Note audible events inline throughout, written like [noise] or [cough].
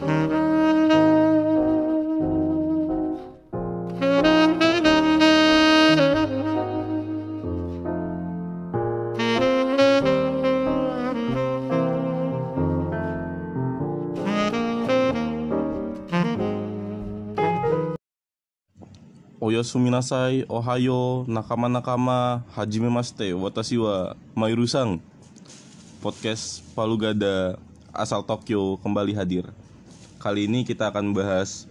Oyasuminasai, Ohayo, Nakama-nakama, Hajime Maste, Watashi wa Podcast Palu Gada asal Tokyo kembali hadir Kali ini kita akan bahas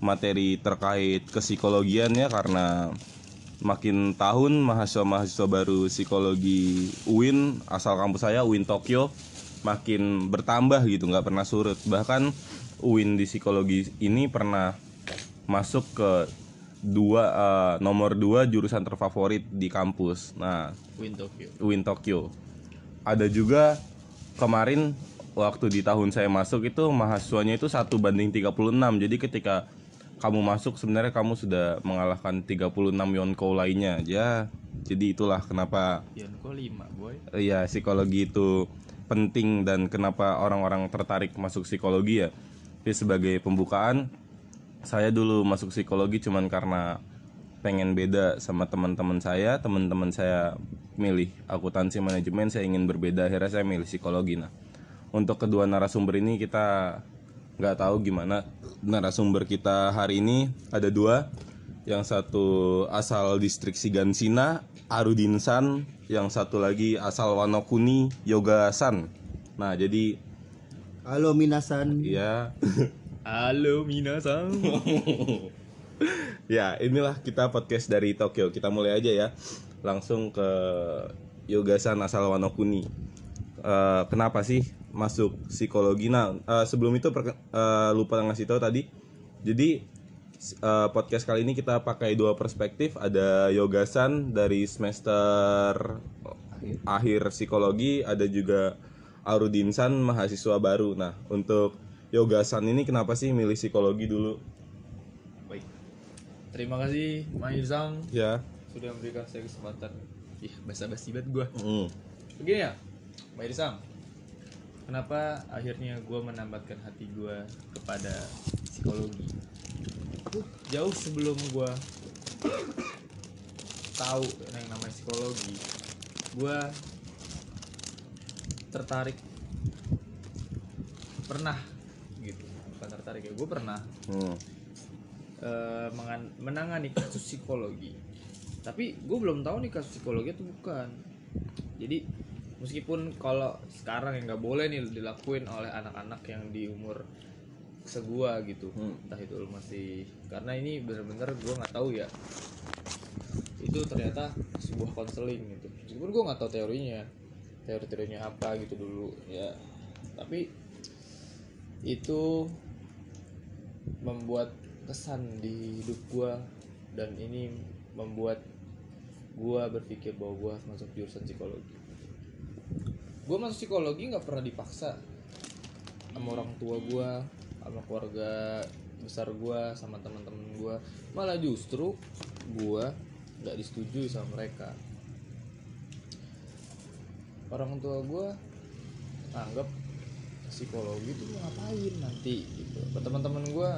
materi terkait kesikologian ya Karena makin tahun mahasiswa-mahasiswa baru psikologi UIN asal kampus saya UIN Tokyo makin bertambah gitu nggak pernah surut bahkan UIN di psikologi ini pernah masuk ke dua eh, nomor dua jurusan terfavorit di kampus. Nah, Win Tokyo. UIN Tokyo. Ada juga kemarin waktu di tahun saya masuk itu mahasiswanya itu satu banding 36. Jadi ketika kamu masuk sebenarnya kamu sudah mengalahkan 36 Yonko lainnya. Ya, jadi itulah kenapa Pion kok 5 boy. Iya, psikologi itu penting dan kenapa orang-orang tertarik masuk psikologi ya. Jadi sebagai pembukaan, saya dulu masuk psikologi cuman karena pengen beda sama teman-teman saya. Teman-teman saya milih akuntansi manajemen, saya ingin berbeda. Akhirnya saya milih psikologi. Nah, untuk kedua narasumber ini kita nggak tahu gimana narasumber kita hari ini ada dua. Yang satu asal distrik Shigansina, Arudin San. Yang satu lagi asal Wanokuni, Yoga San. Nah, jadi Halo minasan. ya [laughs] Halo Minasan. [laughs] ya inilah kita podcast dari Tokyo kita mulai aja ya langsung ke Yogasan asal Wanokuni Eh, kenapa sih masuk psikologi nah eh, sebelum itu eh, lupa ngasih tahu tadi jadi eh, podcast kali ini kita pakai dua perspektif ada Yogasan dari semester akhir psikologi ada juga Arudinsan mahasiswa baru nah untuk Yogasan ini kenapa sih milih psikologi dulu Baik. Terima kasih Mayusang ya sudah memberikan saya kesempatan. Ih, basa-basi banget gua. Hmm. Begini ya, Mayusang. Kenapa akhirnya gua menambatkan hati gua kepada psikologi? Jauh sebelum gua tahu yang namanya psikologi, gua tertarik pernah gitu bukan tertarik ya gue pernah Hmm. mengan- menangani kasus psikologi tapi gue belum tahu nih kasus psikologi itu bukan jadi meskipun kalau sekarang yang nggak boleh nih dilakuin oleh anak-anak yang di umur segua gitu. Hmm. entah itu masih karena ini bener-bener gue nggak tahu ya. Itu ternyata sebuah konseling gitu. Meskipun gue nggak tahu teorinya teori-teorinya apa gitu dulu ya. Tapi itu membuat kesan di hidup gua dan ini membuat gua berpikir bahwa harus masuk jurusan psikologi gua masuk psikologi nggak pernah dipaksa. Sama orang tua gua sama keluarga besar gua sama teman-teman gua. Malah justru gua nggak disetujui sama mereka. Orang tua gua anggap psikologi itu ngapain nanti gitu. Teman-teman gue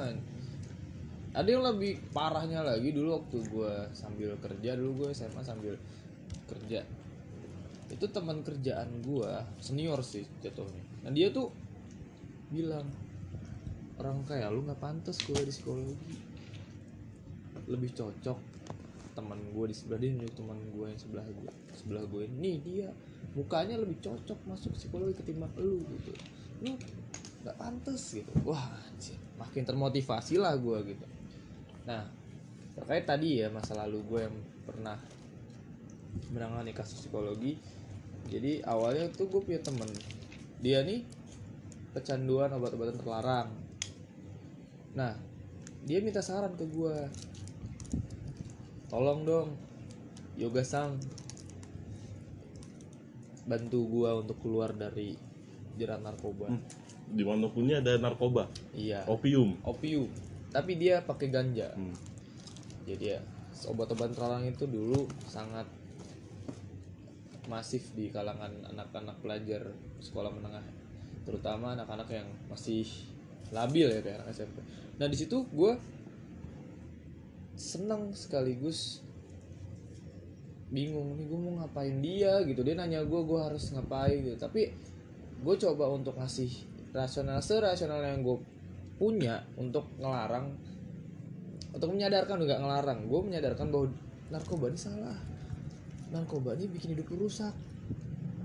ada yang lebih parahnya lagi dulu waktu gue sambil kerja dulu gue SMA sambil kerja itu teman kerjaan gue senior sih jatuhnya. Nah dia tuh bilang orang kayak lu nggak pantas gue di psikologi. Lebih cocok teman gue di sebelah dia teman gue yang sebelah gue sebelah gue nih dia mukanya lebih cocok masuk psikologi ketimbang lu gitu. Lu nggak pantas gitu. Wah anjir, makin termotivasi lah gue gitu. Nah terkait tadi ya masa lalu gue yang pernah menangani kasus psikologi jadi awalnya tuh gue punya temen. Dia nih kecanduan obat-obatan terlarang. Nah dia minta saran ke gue tolong dong yoga sang. Bantu gua untuk keluar dari jerat narkoba. Hmm. Di Wanokuni ada narkoba, iya. Opium. opium. Tapi dia pakai ganja. Hmm. jadi ya obat-obatan terlarang itu dulu sangat masif di kalangan anak-anak pelajar sekolah menengah terutama anak-anak yang masih labil ya kayak anak SMP nah di situ gue senang sekaligus bingung nih gue mau ngapain dia? Gitu. Dia nanya gue gue harus ngapain? Gitu. Tapi gue coba untuk ngasih rasional serasional yang gue punya untuk ngelarang untuk menyadarkan enggak ngelarang. Gue menyadarkan bahwa narkoba ini salah narkoba ini bikin hidup lu rusak.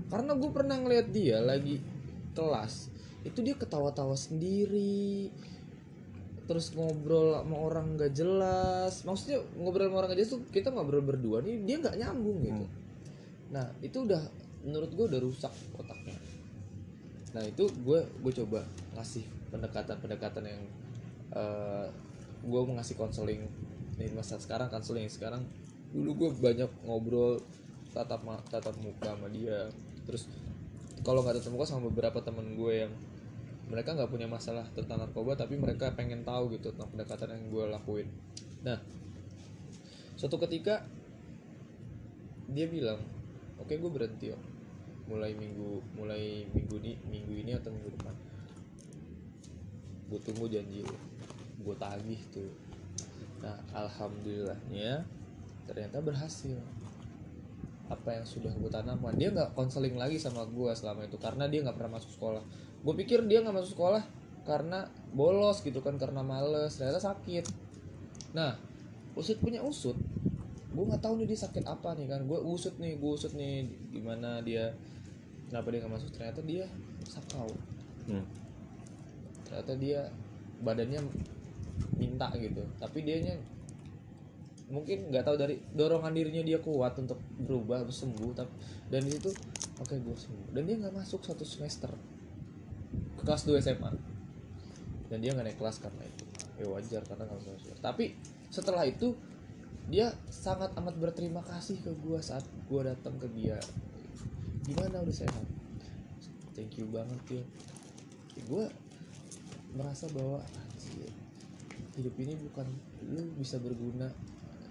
Karena gue pernah ngeliat dia lagi kelas itu dia ketawa-tawa sendiri terus ngobrol sama orang nggak jelas. Maksudnya ngobrol sama orang nggak jelas tuh kita ngobrol berdua nih dia nggak nyambung gitu. Nah itu udah menurut gue udah rusak otaknya. Nah itu gue gue coba ngasih pendekatan-pendekatan yang eh gue mau ngasih konseling di masa sekarang konseling sekarang. Dulu gue banyak ngobrol tatap tatap muka sama dia. Terus kalau nggak tatap muka sama beberapa temen gue yang mereka nggak punya masalah tentang narkoba tapi mereka pengen tahu gitu tentang pendekatan yang gue lakuin. Nah suatu ketika dia bilang oke gue berhenti om. Mulai minggu mulai minggu ini minggu ini atau minggu depan. Gue tunggu janji lu gue tagih tuh. Nah alhamdulillahnya ternyata berhasil apa yang sudah gue tanamkan. Dia nggak konseling lagi sama gue selama itu karena dia nggak pernah masuk sekolah. Gue pikir dia nggak masuk sekolah karena bolos gitu kan karena males ternyata sakit. Nah usut punya usut gue nggak tahu nih dia sakit apa nih kan. Gue usut nih gue usut nih gimana dia kenapa dia nggak masuk. Ternyata dia sakau. Hmm. ternyata dia badannya minta gitu tapi dianya mungkin nggak tahu dari dorongan dirinya dia kuat untuk berubah untuk sembuh tapi dan di situ oke gue sembuh. Dan dia nggak masuk satu semester ke kelas 2 SMA dan dia nggak naik kelas karena itu. Ya wajar karena nggak masuk tapi setelah itu dia sangat amat berterima kasih ke gue saat gue datang ke dia. Gimana udah sehat? Thank you banget ya gue merasa bahwa hidup ini bukan lu bisa berguna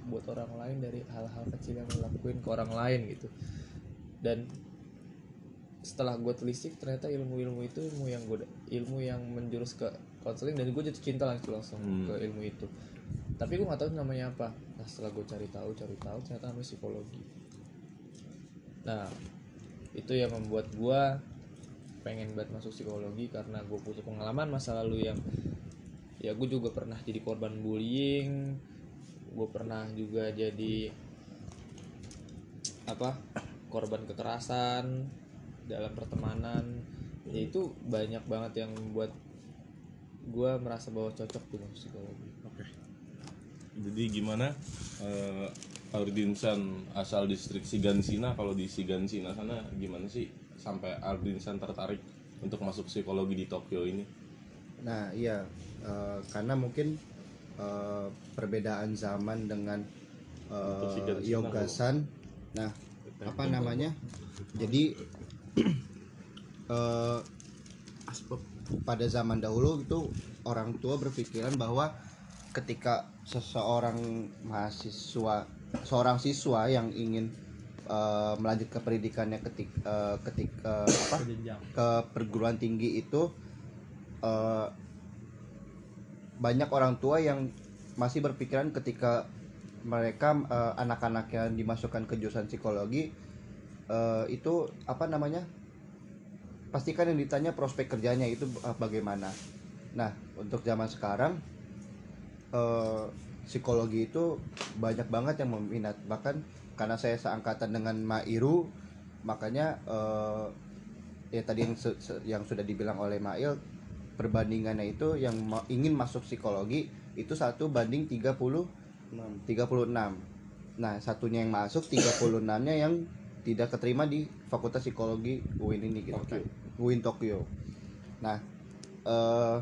buat orang lain dari hal-hal kecil yang lu lakuin ke orang lain gitu. Dan setelah gue telisik ternyata ilmu-ilmu itu ilmu yang gue ilmu yang menjurus ke konseling dan gue jatuh cinta langsung langsung Hmm. ke ilmu itu. Tapi gue nggak tahu namanya apa. Nah setelah gue cari tahu cari tahu ternyata namanya psikologi. Nah itu yang membuat gue pengen banget masuk psikologi karena gue butuh pengalaman masa lalu yang ya gue juga pernah jadi korban bullying gue pernah juga jadi apa korban kekerasan dalam pertemanan ya itu banyak banget yang membuat gue merasa bahwa cocok tuh masuk psikologi Oke. Jadi gimana eh Aldinsan asal distrik Sigansina kalau di Sigansina sana gimana sih sampai Aldinsan tertarik untuk masuk psikologi di Tokyo ini? Nah iya eh, karena mungkin eh, perbedaan zaman dengan uh, Yogasan. Nah apa namanya? Jadi [clears throat] eh, pada zaman dahulu itu orang tua berpikiran bahwa ketika seseorang mahasiswa seorang siswa yang ingin eh, melanjutkan pendidikannya ketik eh, ketika apa? Ke perguruan tinggi itu eh, banyak orang tua yang masih berpikiran ketika mereka eh, anak-anak yang dimasukkan ke jurusan psikologi eh, itu apa namanya pastikan yang ditanya prospek kerjanya itu eh, bagaimana. Nah untuk zaman sekarang eh, psikologi itu banyak banget yang meminat. Bahkan karena saya seangkatan dengan Mairu makanya eh, ya tadi yang yang sudah dibilang oleh Mail perbandingannya itu yang ma- ingin masuk psikologi itu satu banding 30 36 nah satunya yang masuk 36 nya yang tidak keterima di Fakultas Psikologi UIN ini gitu Tokyo. kan. UIN Tokyo. Nah eh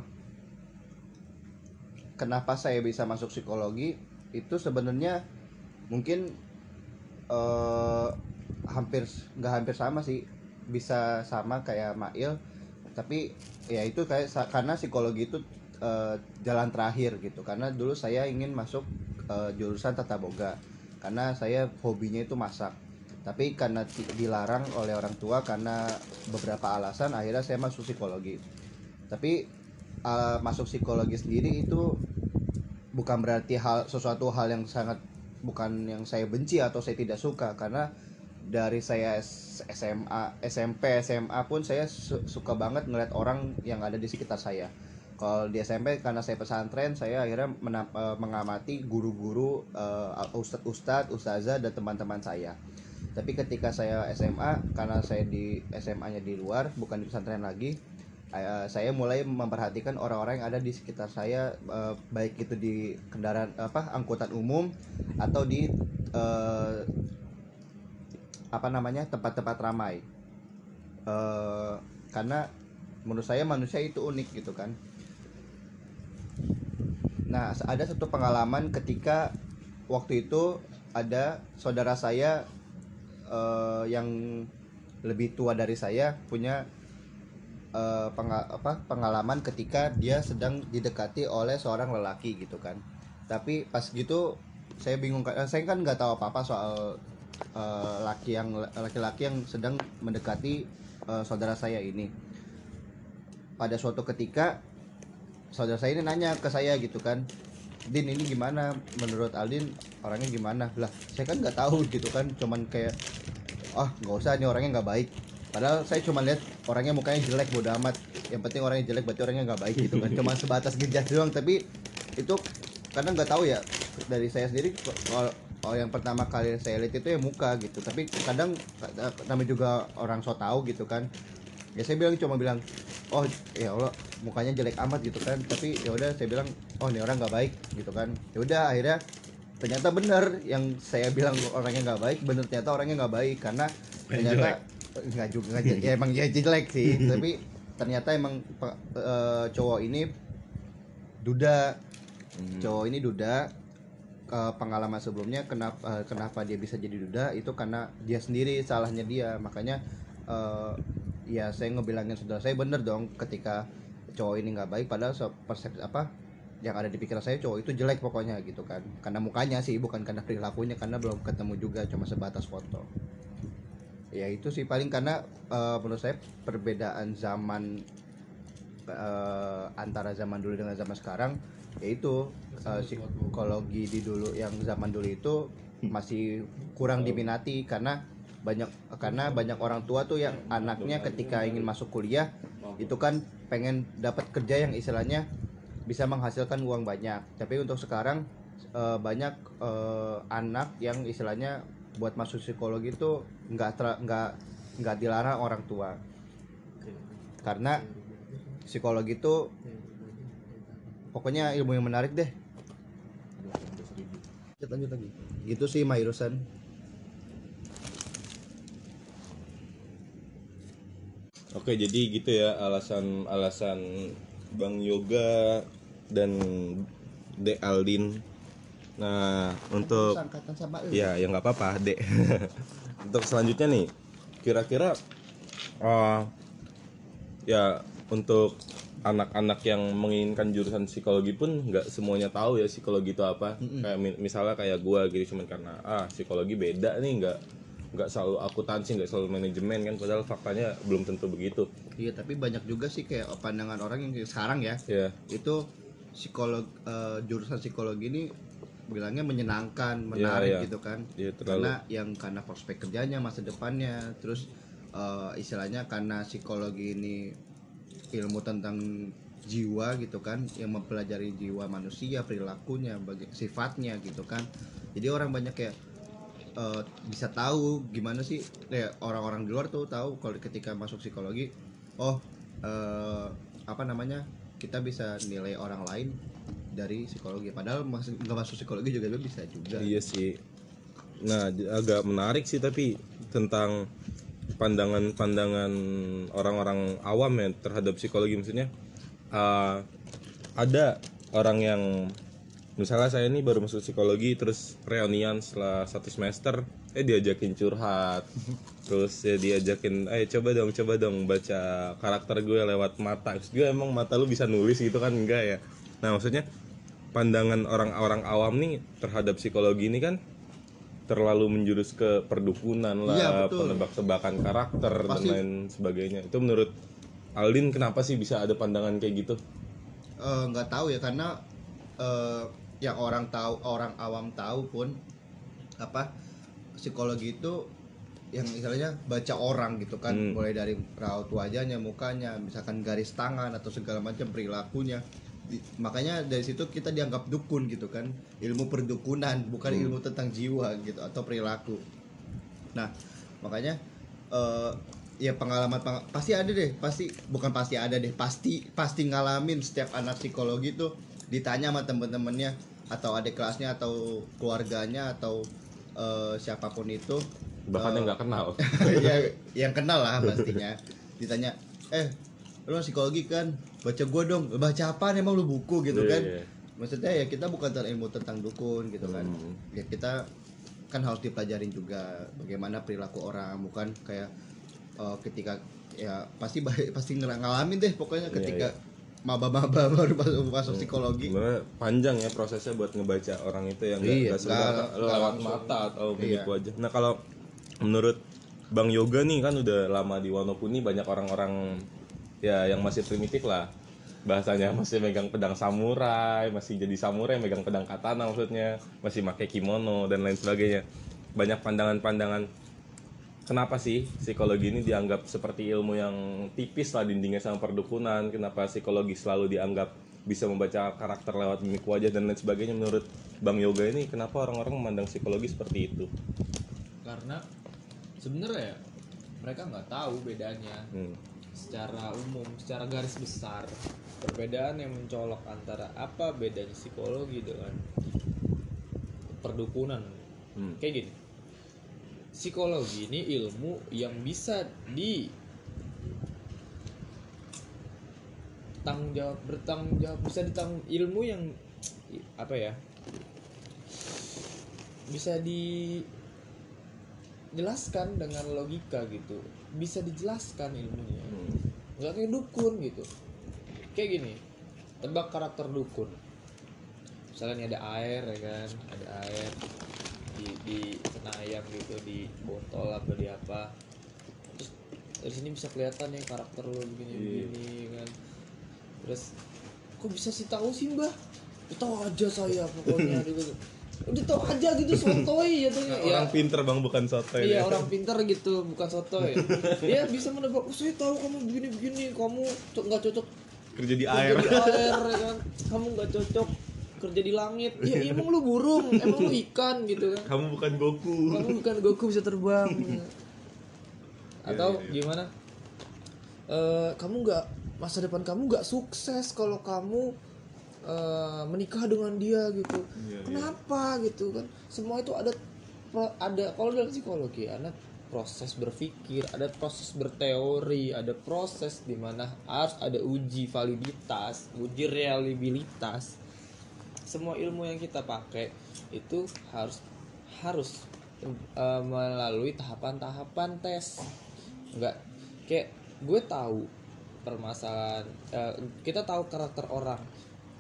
kenapa saya bisa masuk psikologi? Itu sebenarnya mungkin eh hampir nggak hampir sama sih. Bisa sama kayak Mail tapi ya itu kayak karena psikologi itu eh, jalan terakhir gitu. Karena dulu saya ingin masuk eh, jurusan tata boga. Karena saya hobinya itu masak. Tapi karena dilarang oleh orang tua karena beberapa alasan akhirnya saya masuk psikologi. Tapi uh, masuk psikologi sendiri itu bukan berarti hal sesuatu hal yang sangat bukan yang saya benci atau saya tidak suka. Karena dari saya SMA SMP SMA pun saya su- suka banget ngeliat orang yang ada di sekitar saya. Kalau di SMP karena saya pesantren saya akhirnya mena- eh, mengamati guru-guru eh, ustadz-ustadz ustazah dan teman-teman saya. Tapi ketika saya SMA karena saya di SMA-nya di luar bukan di pesantren lagi eh, saya mulai memperhatikan orang-orang yang ada di sekitar saya baik itu di kendaraan apa angkutan umum atau di eh, apa namanya tempat-tempat ramai. Eh, karena menurut saya manusia itu unik gitu kan. Nah ada satu pengalaman ketika waktu itu ada saudara saya eh, yang lebih tua dari saya punya eh, penga- apa, pengalaman ketika dia sedang didekati oleh seorang lelaki gitu kan. Tapi pas gitu saya bingung saya kan nggak tahu apa apa soal eh, laki yang laki-laki yang sedang mendekati eh, saudara saya ini. Pada suatu ketika saudara saya ini nanya ke saya gitu kan Din ini gimana? Menurut Aldin orangnya gimana? Lah saya kan nggak tahu gitu kan. Cuman kayak ah nggak usah ini orangnya nggak baik. Padahal saya cuma lihat orangnya mukanya jelek bodo amat. Yang penting orangnya jelek berarti orangnya nggak baik gitu kan. Cuma sebatas ngejudge doang. Tapi itu karena nggak tahu ya dari saya sendiri kalau yang pertama kali saya lihat itu ya muka gitu. Tapi kadang namanya juga orang so tahu gitu kan. Ya saya bilang cuma bilang oh ya Allah mukanya jelek amat gitu kan. Tapi ya udah saya bilang oh ini orang nggak baik gitu kan. Ya udah akhirnya ternyata benar yang saya bilang orangnya nggak baik benar ternyata orangnya nggak baik. Karena ternyata nggak juga jelek. ya emang ya jelek sih. [laughs] Tapi ternyata emang eh, cowok ini duda. Cowok ini duda ke pengalaman sebelumnya kenapa eh, kenapa dia bisa jadi duda itu karena dia sendiri salahnya dia. Makanya eh, ya saya ngebilangin saudara saya bener dong ketika cowok ini nggak baik padahal se- persepsi apa yang ada di pikiran saya cowok itu jelek pokoknya gitu kan. Karena mukanya sih bukan karena perilakunya karena belum ketemu juga cuma sebatas foto. Ya itu sih paling karena eh, menurut saya perbedaan zaman eh, antara zaman dulu dengan zaman sekarang yaitu eh, psikologi di dulu yang zaman dulu itu masih kurang diminati karena banyak karena banyak orang tua tuh yang anaknya ketika ingin masuk kuliah itu kan pengen dapat kerja yang istilahnya bisa menghasilkan uang banyak. Tapi untuk sekarang eh, banyak eh, anak yang istilahnya buat masuk psikologi itu nggak nggak nggak dilarang orang tua. Karena psikologi itu pokoknya ilmu yang menarik deh lanjut lanjut lagi itu sih Mairusan Oke, jadi gitu ya alasan-alasan Bang Yoga dan Dek Aldin. Nah, untuk ya ya nggak apa-apa, Dek. [laughs] untuk selanjutnya nih, kira-kira eh, ya untuk anak-anak yang menginginkan jurusan psikologi pun nggak semuanya tahu ya psikologi itu apa. Kayak mi- misalnya kayak gua gitu cuman karena ah psikologi beda nih nggak nggak selalu akuntansi nggak selalu manajemen kan padahal faktanya belum tentu begitu Iya tapi banyak juga sih kayak pandangan orang yang sekarang ya ya itu psikolog eh, jurusan psikologi ini bilangnya menyenangkan menarik iya. gitu kan Iya, terlalu. karena yang karena prospek kerjanya masa depannya terus eh, istilahnya karena psikologi ini ilmu tentang jiwa gitu kan yang mempelajari jiwa manusia perilakunya baga- sifatnya gitu kan. Jadi orang banyak kayak eh, bisa tahu gimana sih kayak orang-orang di luar tuh tahu kalau ketika masuk psikologi oh eh, apa namanya kita bisa nilai orang lain dari psikologi. Padahal masuk nggak masuk psikologi juga bisa juga. Iya sih. Nah, agak menarik sih tapi tentang pandangan-pandangan orang-orang awam ya terhadap psikologi maksudnya uh, ada orang yang misalnya saya ini baru masuk psikologi terus reunian setelah satu semester eh diajakin curhat terus ya diajakin eh coba dong coba dong baca karakter gue lewat mata. Terus gue emang mata lu bisa nulis gitu kan? Enggak ya. Nah maksudnya pandangan orang-orang awam nih terhadap psikologi ini kan terlalu menjurus ke perdukunan lah, betul. penebak-tebakan karakter Pasti. dan lain sebagainya. Itu menurut Aldin kenapa sih bisa ada pandangan kayak gitu? eh, nggak tahu ya karena eh, yang orang tahu orang awam tahu pun apa psikologi itu yang istilahnya baca orang gitu kan Hmm. mulai dari raut wajahnya mukanya misalkan garis tangan atau segala macam perilakunya Di- makanya dari situ kita dianggap dukun gitu kan. Ilmu perdukunan bukan Hmm. ilmu tentang jiwa gitu atau perilaku. Nah makanya eh, ya pengalaman peng- pasti ada deh pasti bukan pasti ada deh pasti pasti ngalamin setiap anak psikologi tuh ditanya sama temen-temennya atau adik kelasnya atau keluarganya atau eh, siapa pun itu. Bahkan yang nggak kenal. [laughs] Ya [laughs] yang kenal lah pastinya. Ditanya eh lu psikologi kan baca gua dong baca apa emang lu buku gitu Iya, kan iya. maksudnya ya kita bukan tentang ilmu tentang dukun gitu kan Hmm. ya kita kan harus dipelajarin juga bagaimana perilaku orang bukan kayak eh, ketika ya pasti [laughs] pasti ngalamin deh pokoknya Iya, ketika maba-maba [laughs] baru masuk, masuk Hmm. psikologi sebenarnya panjang ya prosesnya buat ngebaca orang itu yang nggak Iya, sekedar nggak- lewat langsung. mata atau Iya. mimik wajah nah kalau menurut bang yoga nih kan udah lama di Wonokuni banyak orang-orang ya yang masih primitif lah. Bahasanya masih megang pedang samurai masih jadi samurai megang pedang katana maksudnya masih pakai kimono dan lain sebagainya. Banyak pandangan-pandangan. Kenapa sih psikologi ini dianggap seperti ilmu yang tipis lah dindingnya sama perdukunan? Kenapa psikologi selalu dianggap bisa membaca karakter lewat mimik wajah dan lain sebagainya? Menurut bang yoga ini kenapa orang-orang memandang psikologi seperti itu? Karena sebenarnya ya, mereka nggak tahu bedanya. Hmm. Secara umum secara garis besar perbedaan yang mencolok antara apa bedanya psikologi dengan perdukunan. Hmm. kayak gini. Psikologi ini ilmu yang bisa di tanggung jawab bertanggung jawab bisa ditanggung ilmu yang apa ya bisa dijelaskan dengan logika gitu bisa dijelaskan ilmunya. Hmm. nggak kayak dukun gitu. Kayak gini tebak karakter dukun. Misalnya ada air ya kan? Ada air di di cenayang gitu di botol apa di apa. Terus dari sini bisa kelihatan ya karakter lo begini Iya. begini kan? Terus kok bisa sih tahu sih mbah? Ya, tahu aja saya pokoknya gitu udah tahu aja gitu sotoy jatuhnya ya orang pinter bang bukan soto Iya orang pintar gitu bukan soto ya. Dia bisa menebak. Oh, saya tahu kamu begini begini. Kamu nggak cocok kerja di kerja air di air ya kan. Kamu nggak cocok kerja di langit. Ya emang lu burung, emang lu ikan gitu kan. kamu bukan Goku Kamu bukan Goku bisa terbang. [laughs] Atau iya, iya. gimana? Eh, kamu nggak masa depan kamu nggak sukses kalau kamu eh, menikah dengan dia gitu. Iya, iya. Kenapa gitu kan? Semua itu ada ada kalau dalam psikologi ada proses berpikir, ada proses berteori, ada proses di mana harus ada uji validitas, uji reliabilitas. Semua ilmu yang kita pakai itu harus harus eh, melalui tahapan-tahapan tes. Enggak kayak gue tahu permasalahan eh, kita tahu karakter orang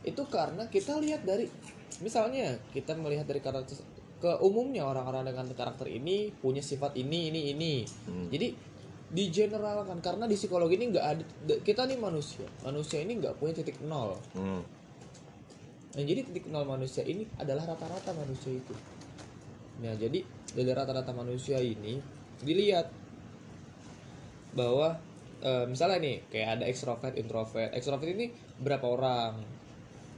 itu karena kita lihat dari misalnya kita melihat dari karakter ke umumnya orang-orang dengan karakter ini punya sifat ini ini ini Hmm. jadi di general kan karena di psikologi ini nggak ada kita nih manusia manusia ini nggak punya titik nol Hmm. Nah, jadi titik nol manusia ini adalah rata-rata manusia itu. Nah, jadi dari rata-rata manusia ini dilihat bahwa eh, misalnya nih kayak ada ekstrovert, introvert. Ekstrovert ini berapa orang?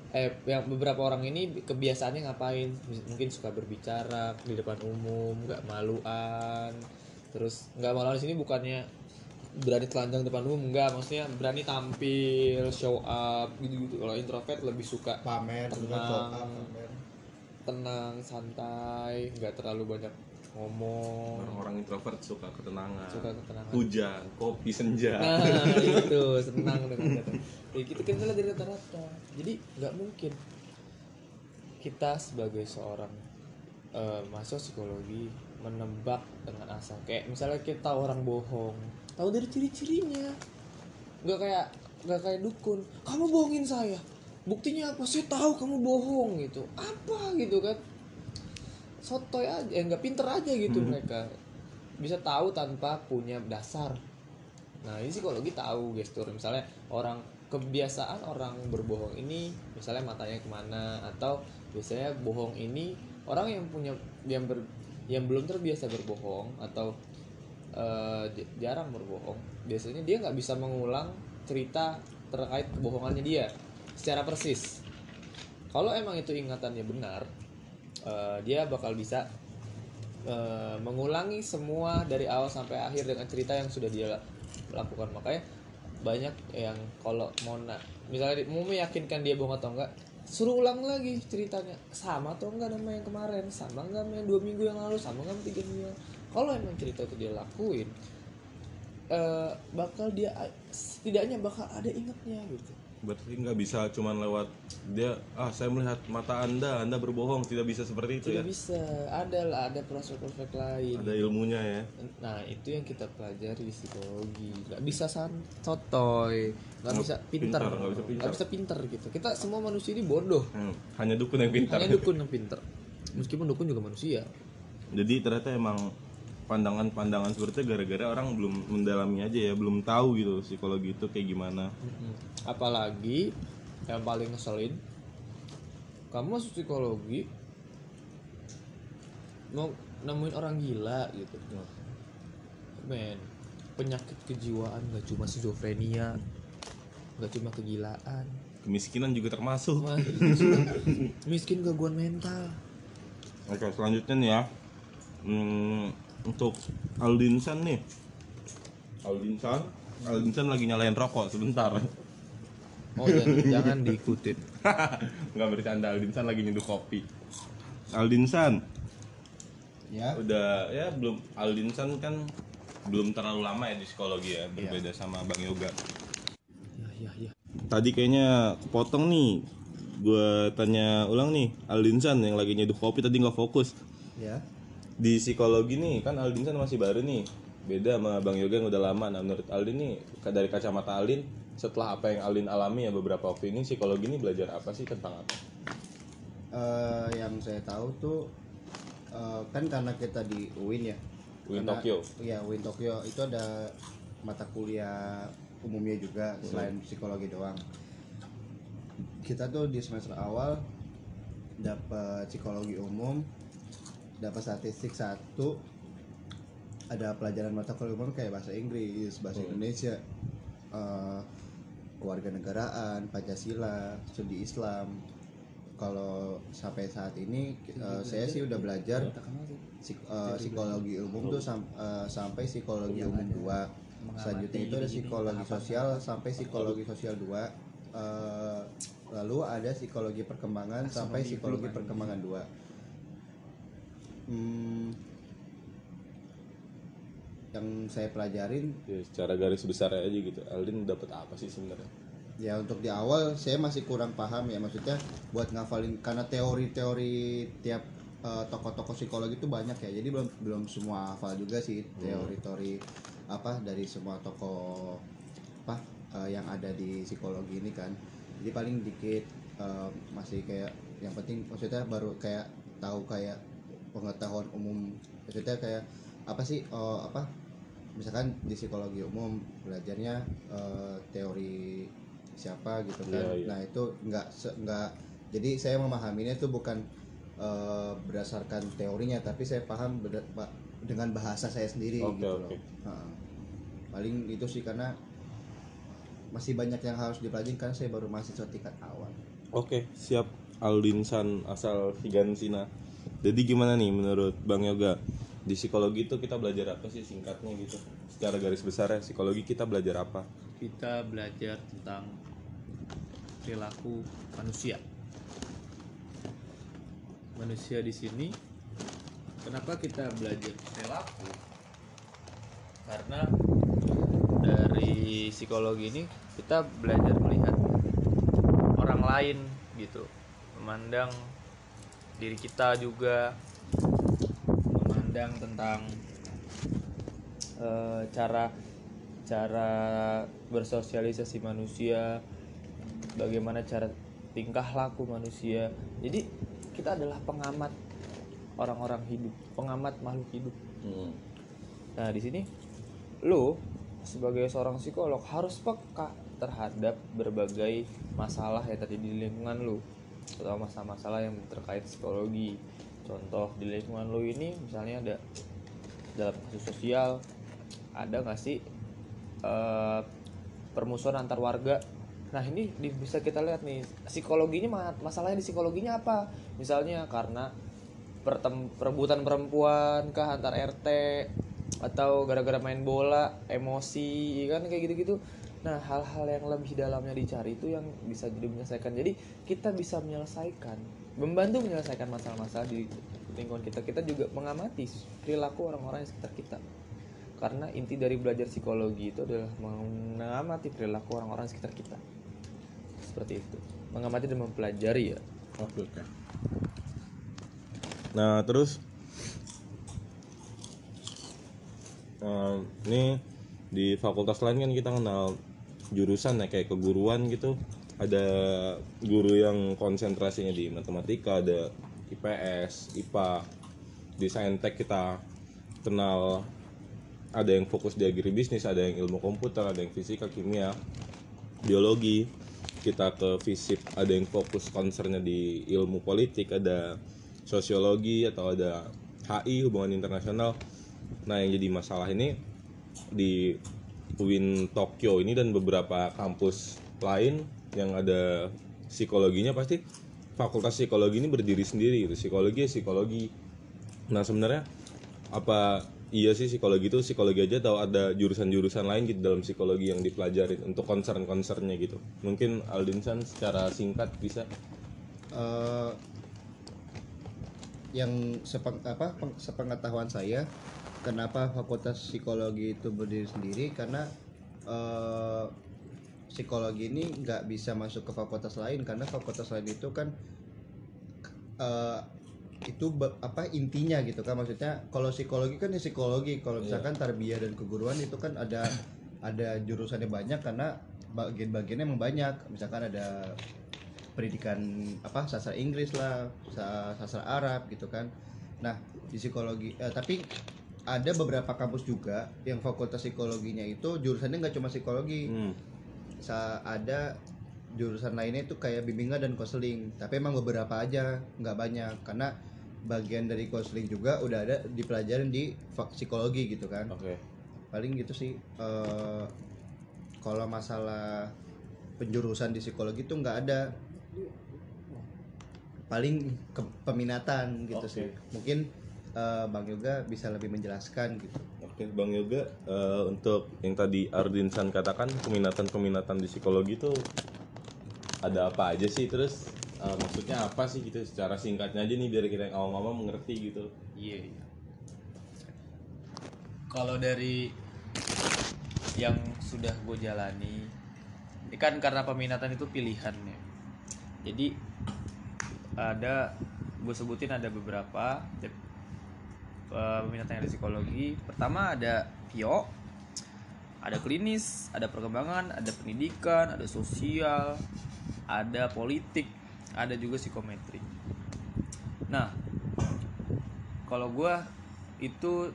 Eh, yang beberapa orang ini kebiasaannya ngapain? Mungkin suka berbicara di depan umum, nggak maluan. Terus nggak maluan di sini bukannya berani telanjang depan umum enggak maksudnya berani tampil show up gitu-gitu kalau introvert lebih suka pamer Tenang. show up, pamer. Tenang santai nggak terlalu banyak ngomong. Orang-orang introvert suka ketenangan. Suka ketenangan. Hujan kopi senja. Nah itu senang dengan kata ya gitu kan dari rata-rata. Jadi nggak mungkin kita sebagai seorang eh, mahasiswa psikologi menebak dengan asal. Kayak misalnya kita tahu orang bohong tahu dari ciri-cirinya. Nggak kayak nggak kayak dukun. Kamu bohongin saya buktinya apa? Saya tahu kamu bohong gitu. Apa gitu kan? Sotoy aja eh, nggak pinter aja gitu mereka. Bisa tahu tanpa punya dasar. Nah ini psikologi tahu gestur. Misalnya orang kebiasaan orang berbohong ini misalnya matanya ke mana atau biasanya bohong ini orang yang punya yang ber, yang belum terbiasa berbohong atau j- jarang berbohong biasanya dia nggak bisa mengulang cerita terkait kebohongannya dia secara persis. Kalau emang itu ingatannya benar eh, dia bakal bisa eh, mengulangi semua dari awal sampai akhir dengan cerita yang sudah dia lakukan. Makanya banyak yang kalau mau na- misalnya mau meyakinkan dia bohong atau enggak suruh ulang lagi ceritanya. Sama atau enggak sama yang kemarin? Sama enggak sama yang dua minggu yang lalu? Sama enggak sama tiga minggu yang kalau emang cerita itu dia lakuin eh, bakal dia setidaknya bakal ada ingatnya gitu Berarti nggak bisa cuman lewat dia ah saya melihat mata anda anda berbohong. Tidak bisa seperti itu ya. tidak bisa. Ada lah ada prospek-prospek lain. Ada ilmunya ya. Nah itu yang kita pelajari di psikologi. Gak bisa san sotoy Gak bisa pinter pintar, nggak bisa pintar. Nggak bisa pinter gitu. Kita semua manusia ini bodoh. Hmm, hanya dukun yang pintar. Hanya dukun [laughs] yang pinter Meskipun dukun juga manusia. Jadi ternyata emang pandangan-pandangan seperti gara-gara orang belum mendalami aja ya, belum tahu gitu psikologi itu kayak gimana. Apalagi yang paling ngeselin Kamu masuk psikologi Mau nemuin orang gila gitu Men Penyakit kejiwaan gak cuma schizofrenia Gak cuma kegilaan Kemiskinan juga termasuk. Wah, [laughs] miskin gangguan mental Oke, selanjutnya nih ya. Hmm, untuk Aldinsan nih. Aldinsan, Aldinsan lagi nyalain rokok sebentar. oh jangan, jangan diikutin [laughs] Nggak bercanda, Aldinsan lagi nyeduh kopi. Aldinsan, ya udah ya belum Aldinsan kan belum terlalu lama ya di psikologi ya, berbeda sama Bang Yoga. ya ya ya Tadi kayaknya kepotong nih. Gue tanya ulang nih, Aldinsan yang lagi nyeduh kopi tadi nggak fokus. ya Di psikologi nih, kan Aldinsan masih baru nih. Beda sama Bang Yoga yang udah lama. Nah, menurut Aldin nih, dari kacamata Aldin, setelah apa yang Aldin alami ya beberapa waktu ini, psikologi ini belajar apa sih tentang apa? Eh, yang saya tahu tuh eh, kan karena kita di UIN ya UIN Karena- Tokyo. iya UIN Tokyo itu ada mata kuliah umumnya juga selain psikologi doang kita tuh di semester awal dapat psikologi umum dapat statistik satu ada pelajaran mata kuliah umum kayak bahasa Inggris bahasa Indonesia eh, kewarganegaraan Pancasila studi Islam. Kalau sampai saat ini eh, saya sih udah belajar psik- eh, psikologi umum tuh sam- eh, sampai psikologi umum 2 selanjutnya itu ada psikologi sosial sampai psikologi sosial 2 Eh, lalu ada psikologi perkembangan sampai psikologi perkembangan. 2 Hmm, yang saya pelajarin Ya, secara garis besar aja gitu. Aldin dapat apa sih sebenarnya? ya untuk di awal saya masih kurang paham ya. Maksudnya buat ngafalin karena teori-teori tiap eh, tokoh-tokoh psikologi itu banyak ya. Jadi belum belum semua hafal juga sih teori-teori apa dari semua tokoh apa eh, yang ada di psikologi ini kan. Jadi paling dikit eh, masih kayak yang penting maksudnya baru kayak tahu kayak pengetahuan umum maksudnya kayak apa sih eh, apa misalkan di psikologi umum belajarnya eh, teori siapa gitu kan Iya, iya. nah itu nggak nggak jadi saya memahaminya itu bukan eh, berdasarkan teorinya tapi saya paham dengan bahasa saya sendiri Oke, gitu oke. loh Heeh. paling itu sih karena masih banyak yang harus dipelajari kan saya baru mahasiswa tingkat awal Oke, siap Aldinsan asal Higansina. Jadi gimana nih menurut Bang Yoga? Di psikologi itu kita belajar apa sih singkatnya gitu? Secara garis besar ya, psikologi kita belajar apa? kita belajar tentang perilaku manusia manusia di sini kenapa kita belajar perilaku karena dari psikologi ini kita belajar melihat orang lain gitu memandang diri kita juga memandang tentang eh, cara cara bersosialisasi manusia bagaimana cara tingkah laku manusia. Jadi kita adalah pengamat orang-orang hidup pengamat makhluk hidup. Nah di sini lo sebagai seorang psikolog harus peka terhadap berbagai masalah ya tadi di lingkungan lu atau masalah-masalah yang terkait psikologi. Contoh di lingkungan lu ini misalnya ada dalam kasus sosial ada nggak sih eh, permusuhan antar warga? Nah ini bisa kita lihat nih psikologinya ma- masalahnya di psikologinya apa? Misalnya karena pertem- perebutan perempuan kah antar RT atau gara-gara main bola emosi ya kan kayak gitu-gitu nah hal-hal yang lebih dalamnya dicari itu yang bisa jadi menyelesaikan. Jadi kita bisa menyelesaikan membantu menyelesaikan masalah-masalah di lingkungan kita. Kita juga mengamati perilaku orang-orang di sekitar kita. Karena inti dari belajar psikologi itu adalah mengamati perilaku orang-orang sekitar kita. Seperti itu. Mengamati dan mempelajari ya. Oke. Nah terus eh, ini di fakultas lain kan kita kenal jurusan ya kayak keguruan gitu. Ada guru yang konsentrasinya di matematika, ada IPS, IPA, di saintek kita kenal. Ada yang fokus di agribisnis, ada yang ilmu komputer, ada yang fisika, kimia, biologi. Kita ke fisip ada yang fokus concernnya di ilmu politik ada sosiologi atau ada HI hubungan internasional. Nah yang jadi masalah ini di UIN Tokyo ini dan beberapa kampus lain yang ada psikologinya pasti fakultas psikologi ini berdiri sendiri gitu. Psikologi ya psikologi. Nah sebenarnya apa iya sih psikologi itu? Psikologi aja atau ada jurusan-jurusan lain gitu dalam psikologi yang dipelajarin untuk concern-concernnya gitu? Mungkin Aldinsan secara singkat bisa. Eh, yang sepeng, apa peng- sepengetahuan saya kenapa fakultas psikologi itu berdiri sendiri? Karena eh, psikologi ini nggak bisa masuk ke fakultas lain karena fakultas lain itu kan eh, itu apa intinya gitu kan. Maksudnya kalau psikologi kan ya psikologi. Kalau misalkan tarbiyah dan keguruan itu kan ada ada jurusannya banyak karena bagian-bagiannya emang banyak. Misalkan ada pendidikan apa sastra Inggris lah sa- sastra Arab gitu kan. Nah di psikologi eh, tapi ada beberapa kampus juga yang fakultas psikologinya itu jurusannya nggak cuma psikologi. Hmm. sa ada jurusan lainnya itu kayak bimbingan dan konseling tapi emang beberapa aja nggak banyak. Karena bagian dari konseling juga udah ada dipelajarin di fak- psikologi gitu kan. Oke. Paling gitu sih eh, kalau masalah penjurusan di psikologi itu nggak ada. Paling ke- peminatan gitu Oke. sih mungkin eh, bang Yoga bisa lebih menjelaskan gitu oke Bang Yoga eh, untuk yang tadi Ardinsan katakan peminatan-peminatan di psikologi itu ada apa aja sih terus eh, maksudnya apa sih gitu secara singkatnya aja nih biar kita yang awam-awam mengerti gitu Iya. iya. Kalau dari yang sudah gue jalani, ini kan karena peminatan itu pilihan ya. Jadi ada gue sebutin ada beberapa tip, eh, peminatan ada psikologi. Pertama ada PIO, ada klinis, ada perkembangan, ada pendidikan, ada sosial, ada politik, ada juga psikometri. Nah, kalau gue itu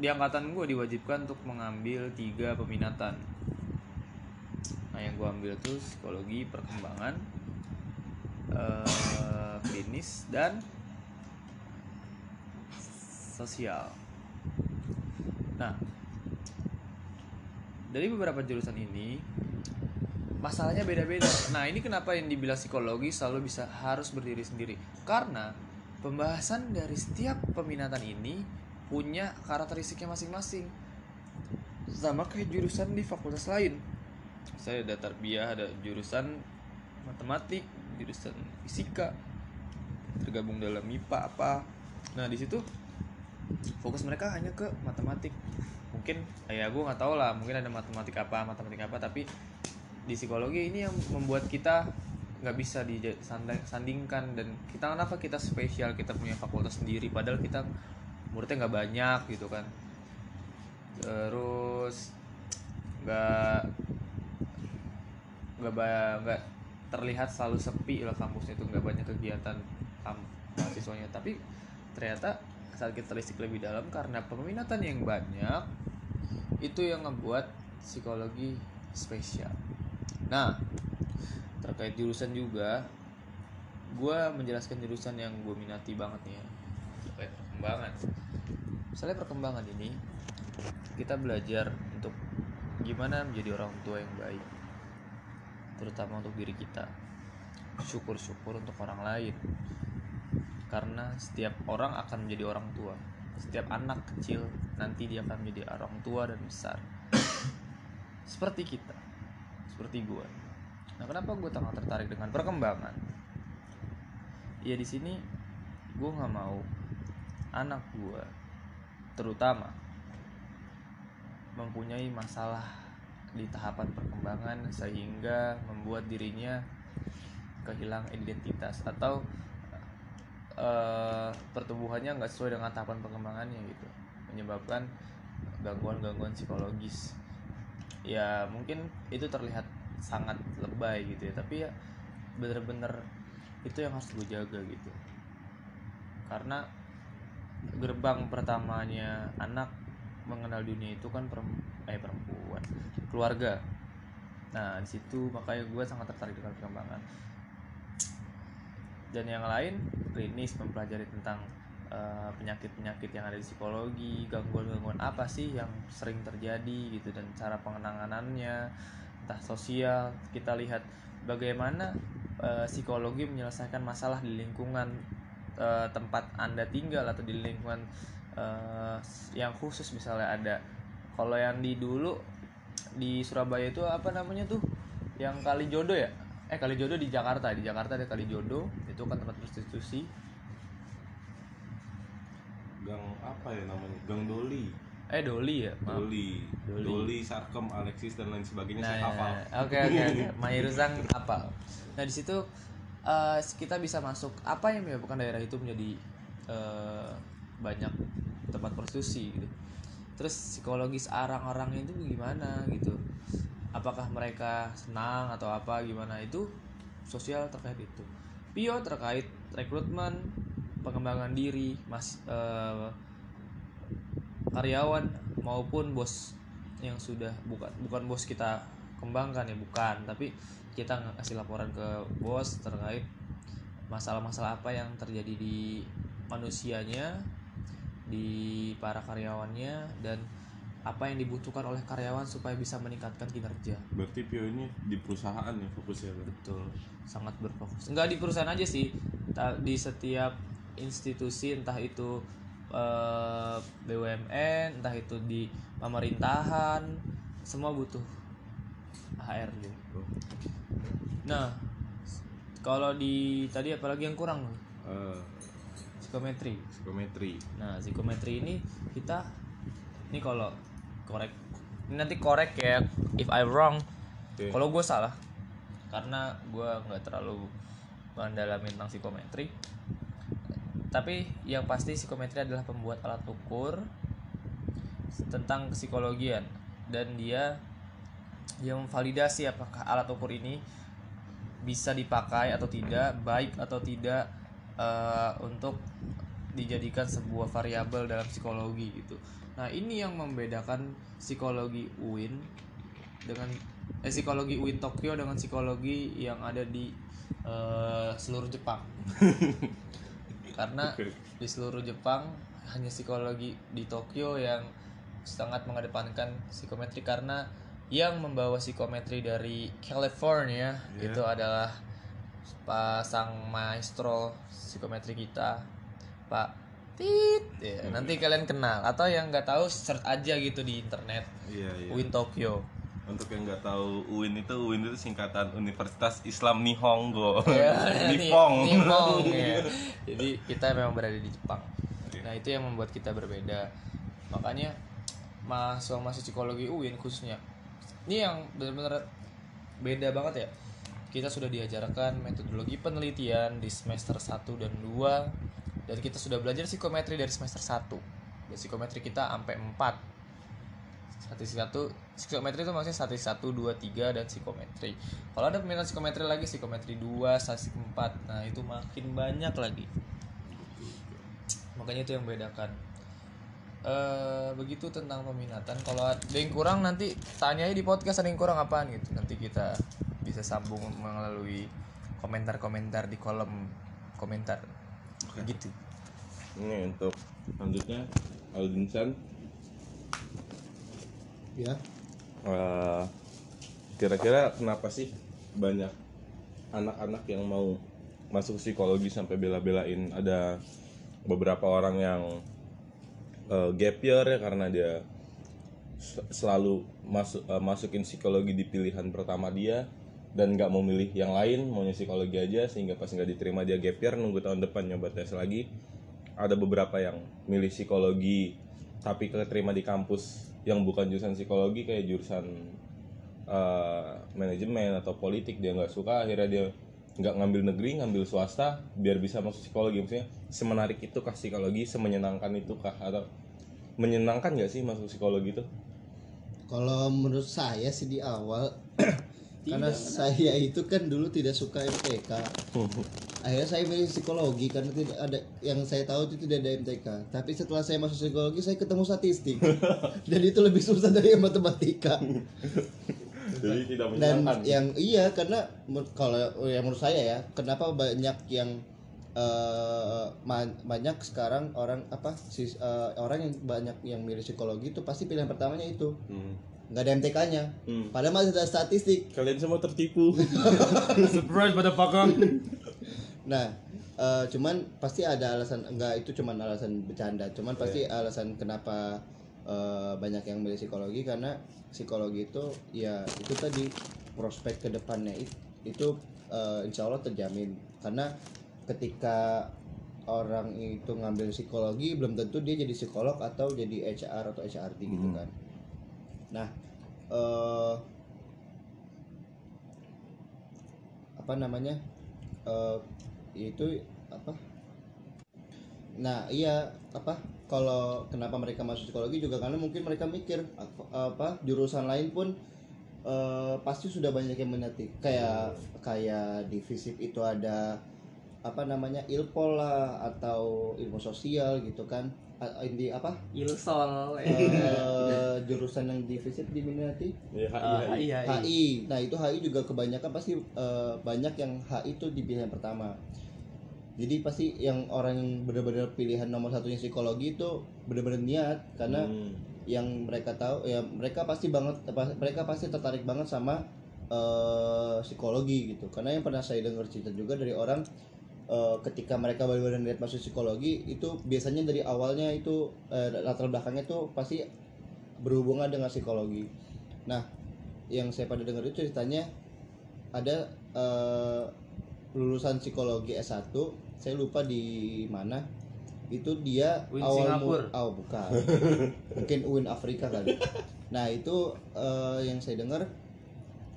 di angkatan gue diwajibkan untuk mengambil tiga peminatan nah yang gue ambil tuh psikologi perkembangan eh, klinis dan sosial nah dari beberapa jurusan ini masalahnya beda-beda. Nah, ini kenapa yang dibilang psikologi selalu bisa harus berdiri sendiri? Karena pembahasan dari setiap peminatan ini punya karakteristiknya masing-masing. Sama kayak jurusan di fakultas lain. Saya ada tarbiyah, ada jurusan matematik, jurusan fisika, tergabung dalam MIPA apa. Nah, di situ fokus mereka hanya ke matematik. Mungkin ya gue nggak tahu lah, mungkin ada matematik apa, matematik apa, tapi di psikologi ini yang membuat kita nggak bisa disandingkan dan kita kenapa kita spesial kita punya fakultas sendiri padahal kita muridnya nggak banyak gitu kan. Terus nggak nggak nggak terlihat selalu sepi lah kampusnya itu nggak banyak kegiatan mahasiswanya. Tapi ternyata saat kita telisik lebih dalam karena peminatan yang banyak itu yang membuat psikologi spesial. Nah terkait jurusan juga gue menjelaskan jurusan yang gue minati banget nih ya. Terkait perkembangan. Misalnya perkembangan ini kita belajar untuk gimana menjadi orang tua yang baik terutama untuk diri kita. Syukur-syukur untuk orang lain karena setiap orang akan menjadi orang tua. Setiap anak kecil nanti dia akan menjadi orang tua dan besar. [coughs] Seperti kita. Seperti gue nah kenapa gue sangat tertarik dengan perkembangan? Ya di sini gue nggak mau anak gue terutama mempunyai masalah di tahapan perkembangan sehingga membuat dirinya kehilangan identitas atau eh, pertumbuhannya nggak sesuai dengan tahapan perkembangannya gitu. Menyebabkan gangguan-gangguan psikologis. Ya mungkin itu terlihat sangat lebay gitu ya. Tapi ya bener-bener itu yang harus gue jaga gitu. Karena gerbang pertamanya anak mengenal dunia itu kan perem- eh perempuan. Keluarga. Nah di situ makanya gue sangat tertarik dengan perkembangan dan yang lain klinis mempelajari tentang eh, penyakit-penyakit yang ada di psikologi gangguan-gangguan apa sih yang sering terjadi gitu dan cara pengenanganannya entah sosial. Kita lihat bagaimana eh, psikologi menyelesaikan masalah di lingkungan eh, tempat anda tinggal atau di lingkungan eh, yang khusus. Misalnya ada kalau yang di dulu di Surabaya itu apa namanya tuh? Yang kali jodoh ya eh kali jodoh di Jakarta di Jakarta ada kali jodoh itu kan tempat prostitusi gang apa ya namanya gang Doli eh Doli ya maaf. Doli Doli. Doli Sarkem Alexis dan lain sebagainya Nah, saya hafal oke oke. Mayuruzang hafal. Nah di situ eh, kita bisa masuk apa yang menyebabkan daerah itu menjadi eh, banyak tempat prostitusi gitu. Terus psikologis orang-orang itu gimana gitu? Apakah mereka senang atau apa gimana itu sosial terkait itu. Pio terkait rekrutmen, pengembangan diri, mas eh, karyawan maupun bos yang sudah bukan bukan bos kita kembangkan ya bukan tapi kita ngasih laporan ke bos terkait masalah-masalah apa yang terjadi di manusianya di para karyawannya dan apa yang dibutuhkan oleh karyawan supaya bisa meningkatkan kinerja. Berarti Pio ini di perusahaan ya fokusnya betul sangat berfokus. Enggak di perusahaan aja sih di setiap institusi entah itu eh, BUMN entah itu di pemerintahan semua butuh HR gitu. nah kalau di tadi apalagi yang kurang? Eh, psikometri. Psikometri. Nah, psikometri ini kita ini kalau korek ini nanti korek ya if I wrong. Oke. Kalau gue salah karena gue nggak terlalu mendalami tentang psikometri. Tapi yang pasti psikometri adalah pembuat alat ukur tentang psikologian dan dia yang memvalidasi apakah alat ukur ini bisa dipakai atau tidak, baik atau tidak eh, untuk dijadikan sebuah variabel dalam psikologi gitu. Nah, ini yang membedakan psikologi UIN dengan eh, psikologi UIN Tokyo dengan psikologi yang ada di eh, seluruh Jepang. [laughs] Karena di seluruh Jepang hanya psikologi di Tokyo yang sangat mengedepankan psikometri karena yang membawa psikometri dari California Iya. itu adalah pasang maestro psikometri kita Pak Tit ya, nanti kalian kenal atau yang nggak tahu search aja gitu di internet iya iya Win Tokyo untuk yang nggak tahu UIN itu UIN itu singkatan Universitas Islam Nihongo [laughs] [laughs] Ya, Nippon Ni- Nippon, ya. Jadi kita memang berada di Jepang. Oke. Nah itu yang membuat kita berbeda. Makanya mahasiswa-mahasiswa psikologi UIN khususnya ini yang benar-benar beda banget ya. Kita sudah diajarkan metodologi penelitian di semester 1 dan 2 dan kita sudah belajar psikometri dari semester 1. Dan psikometri kita sampai 4 statistik satu psikometri itu maksudnya statistik satu dua tiga dan psikometri. Kalau ada peminat psikometri lagi psikometri 2 statistik 4 nah itu makin banyak lagi. Makanya itu yang membedakan eh begitu tentang peminatan. Kalau ada yang kurang nanti tanya aja di podcast ada yang kurang apaan gitu. Nanti kita bisa sambung melalui komentar-komentar di kolom komentar gitu. Ini untuk selanjutnya Aldinsan ya. Eh, kira-kira kenapa sih banyak anak-anak yang mau masuk psikologi sampai bela-belain? Ada beberapa orang yang eh, gap year ya karena dia selalu masuk eh, masukin psikologi di pilihan pertama dia dan nggak mau milih yang lain maunya psikologi aja sehingga pas nggak diterima dia gap year nunggu tahun depan nyoba tes lagi. Ada beberapa yang milih psikologi tapi keterima di kampus yang bukan jurusan psikologi kayak jurusan eh, manajemen atau politik dia nggak suka. Akhirnya dia nggak ngambil negeri ngambil swasta biar bisa masuk psikologi. Maksudnya semenarik itu kah psikologi? Semenyenangkan itu kah atau menyenangkan nggak sih masuk psikologi itu? Kalau menurut saya sih di awal [clears throat] karena saya itu kan dulu tidak suka MTK. [laughs] Akhirnya saya milih psikologi karena tidak ada yang saya tahu itu tidak ada MTK. Tapi setelah saya masuk psikologi saya ketemu statistik. [laughs] Dan itu lebih susah dari yang matematika. [laughs] jadi tidak Dan yang iya karena kalau yang menurut saya ya, kenapa banyak yang ma- banyak sekarang orang apa sis- eh, orang yang banyak yang milih psikologi itu pasti pilihan pertamanya itu Hmm. Nggak ada MTK-nya. Hmm. Padahal masih ada statistik. kalian semua tertipu [laughs] surprise pada [laughs] pakam Nah, eh, cuman pasti ada alasan enggak itu cuman alasan bercanda. Cuman pasti alasan kenapa eh, banyak yang milih psikologi karena psikologi itu ya itu tadi prospek ke depannya itu, itu eh, insya Allah terjamin karena ketika orang itu ngambil psikologi belum tentu dia jadi psikolog atau jadi HR atau HRD gitu kan. Nah, eh apa namanya? eh itu apa? Nah, iya apa? Kalau kenapa mereka masuk psikologi juga karena mungkin mereka mikir apa, jurusan lain pun eh, pasti sudah banyak yang minati. Kayak kayak di FISIP itu ada apa namanya ilpol lah atau ilmu sosial gitu kan. Di apa? ilsol eh, jurusan yang di FISIP diminati ya, Ah, HI, HI. iya HI. Nah, itu HI juga kebanyakan pasti eh, banyak yang HI itu di pilihan pertama. Jadi pasti yang orang yang benar-benar pilihan nomor satunya psikologi itu benar-benar niat karena Hmm. yang mereka tahu ya mereka pasti banget mereka pasti tertarik banget sama eh, psikologi gitu. Karena yang pernah saya dengar cerita juga dari orang eh, ketika mereka benar-benar niat masuk psikologi itu biasanya dari awalnya itu eh, latar belakangnya itu pasti berhubungan dengan psikologi. Nah, yang saya pada dengar itu ceritanya ada eh, lulusan psikologi S1, saya lupa di mana. Itu dia UIN awal Singapura. oh bukan. [laughs] Mungkin UIN Afrika kali. Nah, itu eh, yang saya dengar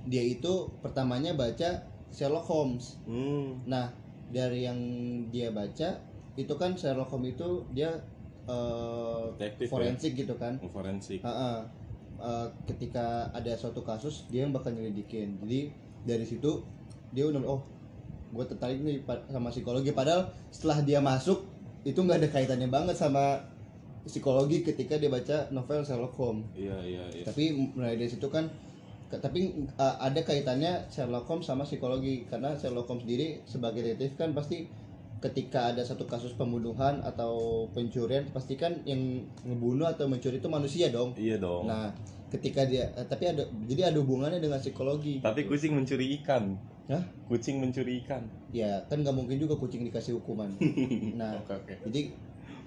dia itu pertamanya baca Sherlock Holmes. Hmm. Nah, dari yang dia baca itu kan Sherlock Holmes itu dia eh, Detektif, ya? forensik gitu kan. forensik Ha-ha. Eh, ketika ada suatu kasus dia yang bakal nyelidikin jadi dari situ dia udah oh gue tertarik nih sama psikologi padahal setelah dia masuk itu nggak ada kaitannya banget sama psikologi ketika dia baca novel Sherlock Holmes iya iya iya tapi mulai dari situ kan tapi uh, ada kaitannya Sherlock Holmes sama psikologi. Karena Sherlock Holmes sendiri sebagai detektif kan pasti ketika ada satu kasus pembunuhan atau pencurian pasti kan yang ngebunuh atau mencuri itu manusia dong. Iya dong. Nah ketika dia eh, tapi ada jadi ada hubungannya dengan psikologi. Tapi kucing mencuri ikan. Hah? kucing mencuri ikan. Ya kan nggak mungkin juga kucing dikasih hukuman. [laughs] Nah oke oke. jadi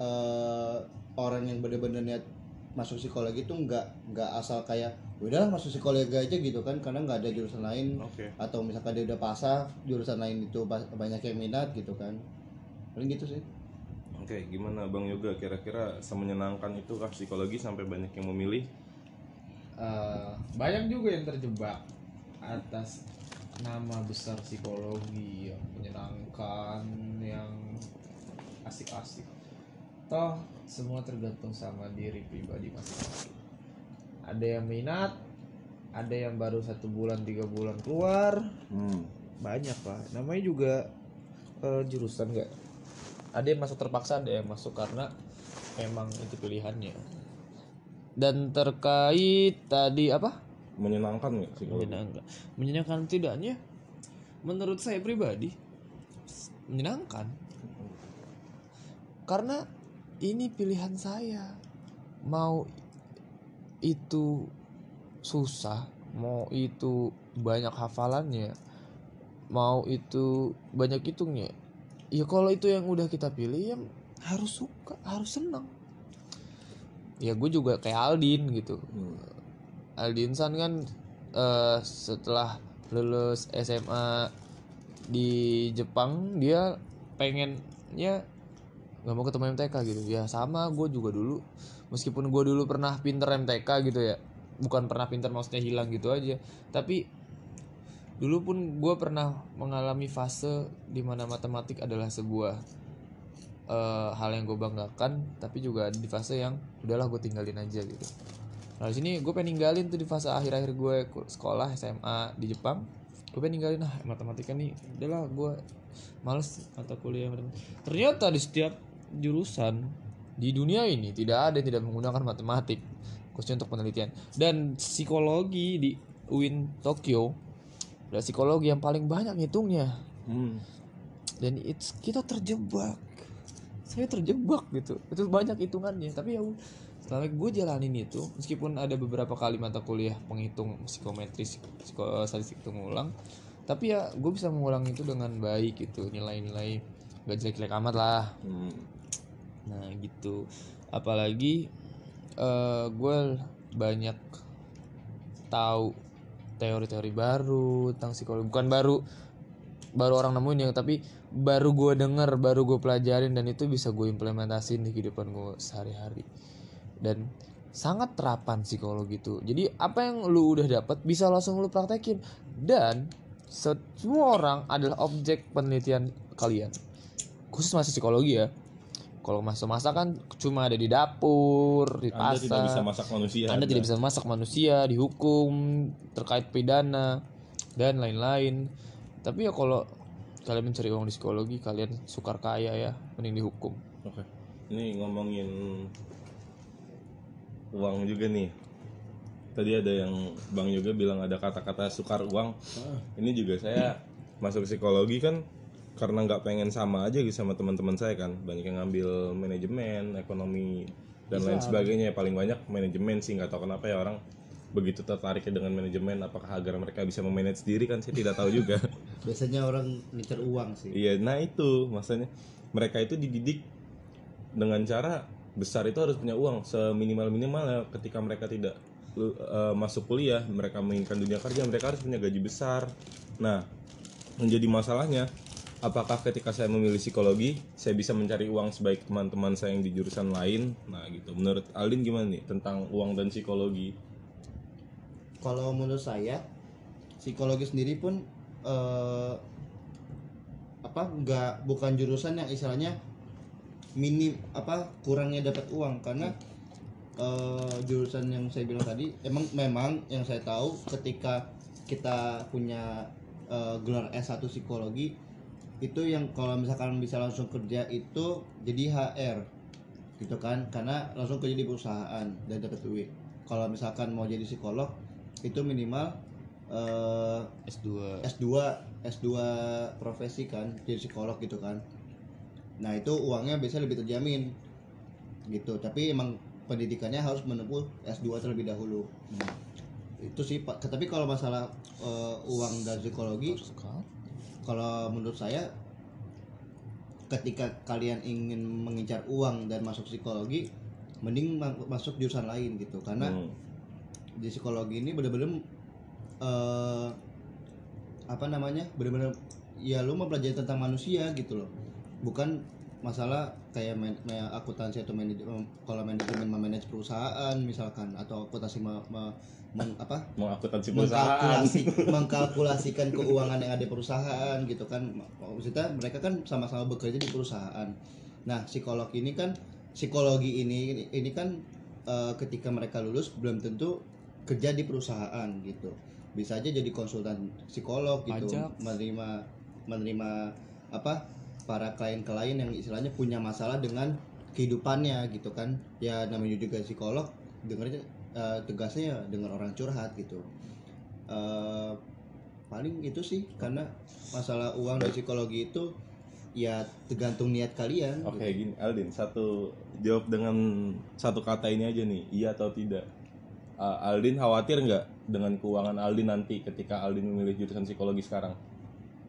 eh, orang yang benar-benar niat masuk psikologi itu nggak nggak asal kayak udahlah masuk psikologi aja gitu kan karena nggak ada jurusan lain. Oke. Atau misalkan dia udah pasah jurusan lain itu ba- banyak yang minat gitu kan. Paling gitu sih. Oke gimana bang yoga? Kira-kira semenyenangkan itu kah psikologi sampai banyak yang memilih? Eh, banyak juga yang terjebak atas nama besar psikologi yang menyenangkan yang asik-asik toh semua tergantung sama diri pribadi masing-masing. Ada yang minat ada yang baru satu bulan tiga bulan keluar. Hmm. banyak lah. Namanya juga eh, jurusan nggak? Ada yang masuk terpaksa ada yang masuk karena memang itu pilihannya. Dan terkait tadi apa? Menyenangkan nggak psikologi menyenangkan. Menyenangkan tidaknya menurut saya pribadi menyenangkan. Karena ini pilihan saya. Mau itu susah mau itu banyak hafalannya mau itu banyak hitungnya ya kalau itu yang udah kita pilih ya harus suka harus senang. Ya gue juga kayak Aldin gitu. Aldin San kan eh, setelah lulus SMA di Jepang dia pengennya nggak mau ketemu MTK gitu. Ya sama gue juga dulu meskipun gue dulu pernah pinter MTK gitu ya bukan pernah pinter maksudnya hilang gitu aja. Tapi dulu pun gue pernah mengalami fase di mana matematik adalah sebuah eh, hal yang gue banggakan tapi juga di fase yang udahlah gue tinggalin aja gitu. Nah sini gue pengen ninggalin tuh di fase akhir-akhir gue sekolah SMA di Jepang. Gue pengen ninggalin ah matematika nih udahlah gue males mata kuliah matematika. Ternyata di setiap jurusan di dunia ini tidak ada yang tidak menggunakan matematik khususnya untuk penelitian. Dan psikologi di UIN Tokyo ada psikologi yang paling banyak ngitungnya. Hmm. dan it's kita terjebak. Saya terjebak gitu. Itu banyak hitungannya. Tapi ya selama gue jalanin itu meskipun ada beberapa kali mata kuliah penghitung psikometris psiko statistik itu ngulang tapi ya gue bisa mengulang itu dengan baik gitu. Nilai-nilai gak jelek-jelek amat lah. Hmm. Nah gitu. Apalagi eh gue banyak tahu teori-teori baru tentang psikologi. Bukan baru baru orang nemuin yang tapi baru gue denger baru gue pelajarin dan itu bisa gue implementasin di kehidupan gue sehari-hari. Dan sangat terapan psikologi itu. Jadi apa yang lu udah dapat bisa langsung lu praktekin. Dan semua orang adalah objek penelitian kalian. Khusus masih psikologi ya kalau masa-masa kan cuma ada di dapur di anda tidak bisa pasar masak manusia anda tidak bisa masak manusia dihukum terkait pidana dan lain-lain tapi ya kalau kalian mencari uang di psikologi kalian sukar kaya ya mending dihukum Oke. Ini ngomongin uang juga nih. Tadi ada yang Bang juga bilang ada kata-kata sukar uang. Ini juga saya masuk psikologi kan karena nggak pengen sama aja gitu sama teman-teman saya kan. Banyak yang ngambil manajemen, ekonomi dan lain sebagainya. Paling banyak manajemen sih nggak tahu kenapa ya orang begitu tertariknya dengan manajemen apakah agar mereka bisa memanage diri kan saya tidak tahu juga. [laughs] biasanya orang ngincer uang sih Iya, nah itu maksudnya mereka itu dididik dengan cara besar itu harus punya uang seminimal minimalnya ketika mereka tidak eh, masuk kuliah mereka menginginkan dunia kerja mereka harus punya gaji besar. Nah menjadi masalahnya apakah ketika saya memilih psikologi saya bisa mencari uang sebaik teman-teman saya yang di jurusan lain? Nah gitu. Menurut Aldin gimana nih tentang uang dan psikologi? kalau menurut saya psikologi sendiri pun eh, apa nggak bukan jurusan yang istilahnya minim apa kurangnya dapat uang karena eh, jurusan yang saya bilang tadi emang memang yang saya tahu ketika kita punya eh, gelar S1 psikologi itu yang kalau misalkan bisa langsung kerja itu jadi HR gitu kan? Karena langsung kerja di perusahaan dan dapat duit. Kalau misalkan mau jadi psikolog itu minimal eh, S2 S2 S2 profesi kan jadi psikolog gitu kan. Nah itu uangnya biasanya lebih terjamin gitu. Tapi emang pendidikannya harus menempuh S2 terlebih dahulu. Nah, itu sih pak. Tapi kalau masalah eh, uang dan psikologi kalau menurut saya ketika kalian ingin mengincar uang dan masuk psikologi mending ma- masuk jurusan lain gitu karena Hmm. di psikologi ini bener-bener eh, apa namanya bener-bener ya lu mempelajari tentang manusia gitu loh bukan masalah kayak man, ma- akuntansi atau manajemen kalau manajemen memanage perusahaan misalkan atau akuntansi ma, ma- men- apa Mengakuntansi perusahaan. mengkalkulasi [laughs] mengkalkulasikan keuangan yang ada di perusahaan gitu kan maksudnya mereka kan sama-sama bekerja di perusahaan nah psikolog ini kan psikologi ini ini kan eh, ketika mereka lulus belum tentu kerja di perusahaan gitu bisa aja jadi konsultan psikolog gitu Pajak. menerima menerima apa para klien-klien yang istilahnya punya masalah dengan kehidupannya gitu kan. Ya namanya juga psikolog dengarnya eh, tugasnya ya dengan orang curhat gitu. Eh, paling itu sih karena masalah uang dan psikologi itu ya tergantung niat kalian Oke gini Aldin satu jawab dengan satu kata ini aja nih iya atau tidak. Uh, Aldin khawatir nggak dengan keuangan Aldin nanti ketika Aldin memilih jurusan psikologi sekarang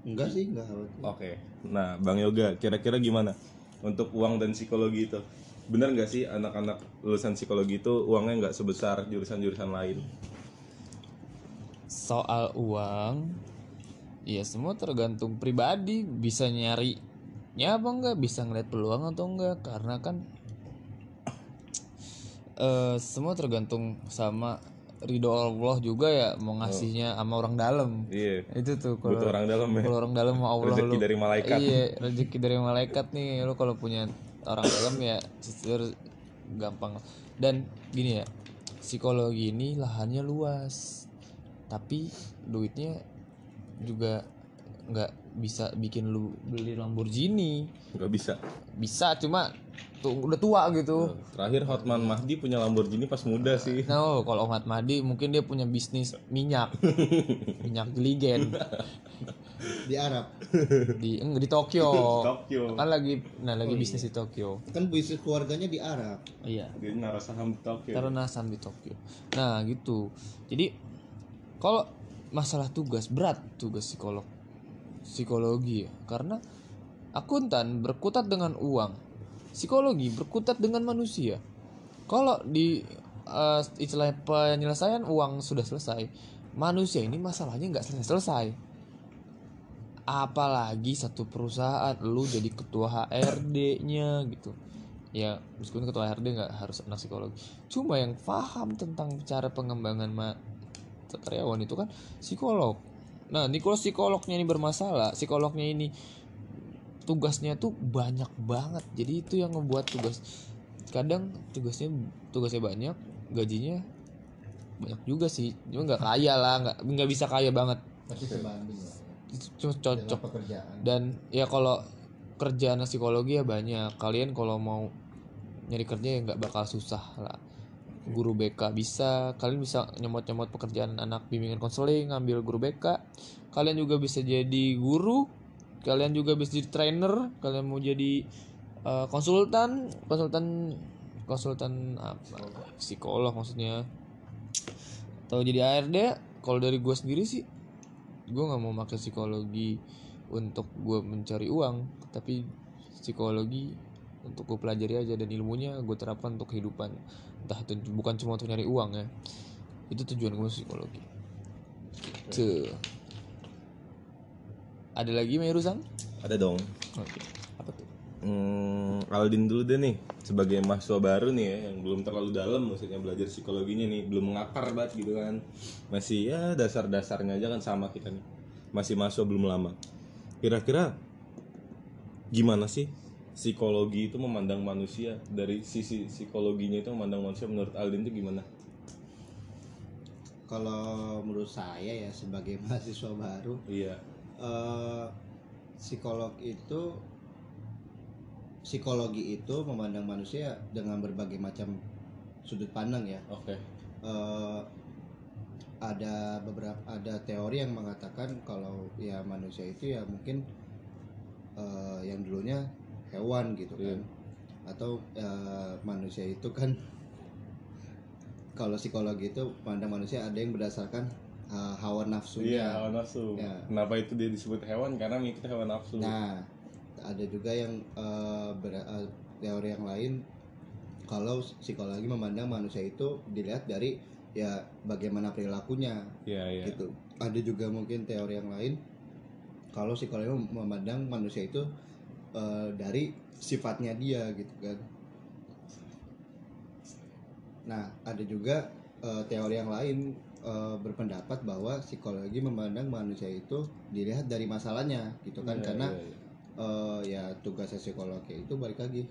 enggak sih enggak khawatir. Oke. Nah Bang Yoga kira-kira gimana untuk uang dan psikologi itu? Benar nggak sih anak-anak lulusan psikologi itu uangnya nggak sebesar jurusan-jurusan lain? Soal uang ya semua tergantung pribadi. Bisa nyari nya apa enggak bisa ngeliat peluang atau enggak karena kan eh semua tergantung sama ridho Allah juga ya mau ngasihnya sama orang dalam. Iya. Itu tuh kalau butuh orang dalam ya. kalau orang dalam mau Allah Rezeki lu- dari malaikat. iya rezeki dari malaikat nih. Lu kalau punya orang dalam ya jujur gampang. Dan gini ya psikologi ini lahannya luas. Tapi duitnya juga nggak bisa bikin lu beli Lamborghini. Nggak bisa. Bisa cuma tuh udah tua gitu. Terakhir Hotman Mahdi punya Lamborghini pas muda sih. No, kalau Ahmad Mahdi mungkin dia punya bisnis minyak, [laughs] minyak geligen. Di Arab. Di enggak di Tokyo. [laughs] Tokyo. Kan lagi nah lagi bisnis di Tokyo. kan bisnis keluarganya di Arab. Iya. dia naruh saham di Tokyo. Karena saham di Tokyo. Nah, gitu. Jadi kalau masalah tugas berat tugas psikolog psikologi ya. Karena akuntan berkutat dengan uang. Psikologi berkutat dengan manusia. Kalau di eh, istilah penyelesaian uang sudah selesai, manusia ini masalahnya nggak selesai-selesai. Apalagi satu perusahaan lu jadi ketua HRD-nya gitu. Ya, meskipun ketua HRD nggak harus anak psikologi. Cuma yang paham tentang cara pengembangan ma- karyawan itu kan psikolog. Nah, ini kalau psikolognya ini bermasalah, psikolognya ini tugasnya tuh banyak banget. Jadi itu yang ngebuat tugas kadang tugasnya tugasnya banyak, gajinya banyak juga sih. Cuma nggak kaya lah, nggak nggak bisa kaya banget. masih sebanding lah Itu Cuma cocok dan ya kalau kerjaan psikologi ya banyak kalian kalau mau nyari kerja ya nggak bakal susah lah guru BK bisa. Kalian bisa nyemot-nyemot pekerjaan anak bimbingan konseling ngambil guru BK kalian juga bisa jadi guru. Kalian juga bisa jadi trainer. Kalian mau jadi eh, konsultan. Konsultan konsultan apa? Psikolog maksudnya. Atau jadi ARD kalau dari gue sendiri sih gue nggak mau pakai psikologi untuk gue mencari uang. Tapi psikologi untuk gue pelajari aja dan ilmunya gue terapkan untuk kehidupan. Entah itu bukan cuma untuk nyari uang ya. Itu tujuan gue psikologi. Tuh ada lagi Merusan ada dong. Oke. Apa tuh? Hmm, Aldin dulu deh nih sebagai mahasiswa baru nih ya yang belum terlalu dalam maksudnya belajar psikologinya nih belum mengakar banget gitu kan. Masih ya dasar-dasarnya aja kan sama kita nih. Masih mahasiswa belum lama. Kira-kira gimana sih psikologi itu memandang manusia dari sisi psikologinya itu memandang manusia menurut Aldin itu gimana? Kalau menurut saya ya sebagai [laughs] mahasiswa baru iya. eh, psikolog itu psikologi itu memandang manusia dengan berbagai macam sudut pandang ya. Oke. Eh, ada beberapa ada teori yang mengatakan kalau ya manusia itu ya mungkin eh, yang dulunya hewan gitu kan. Atau eh, manusia itu kan kalau psikologi itu pandang manusia ada yang berdasarkan eh, hawa nafsunya. Iya hawa nafsu. Ya. kenapa itu dia disebut hewan? Karena mengikuti hawa nafsu. Nah, ada juga yang ber- eh, teori yang lain. Kalau psikologi memandang manusia itu dilihat dari ya bagaimana perilakunya. Iya iya. Gitu. Ada juga mungkin teori yang lain. Kalau psikologi mem- memandang manusia itu eh, dari sifatnya dia gitu kan. Nah, ada juga eh, teori yang lain eh, berpendapat bahwa psikologi memandang manusia itu dilihat dari masalahnya gitu kan Iya, karena iya, iya. eh, ya tugasnya psikologi itu balik lagi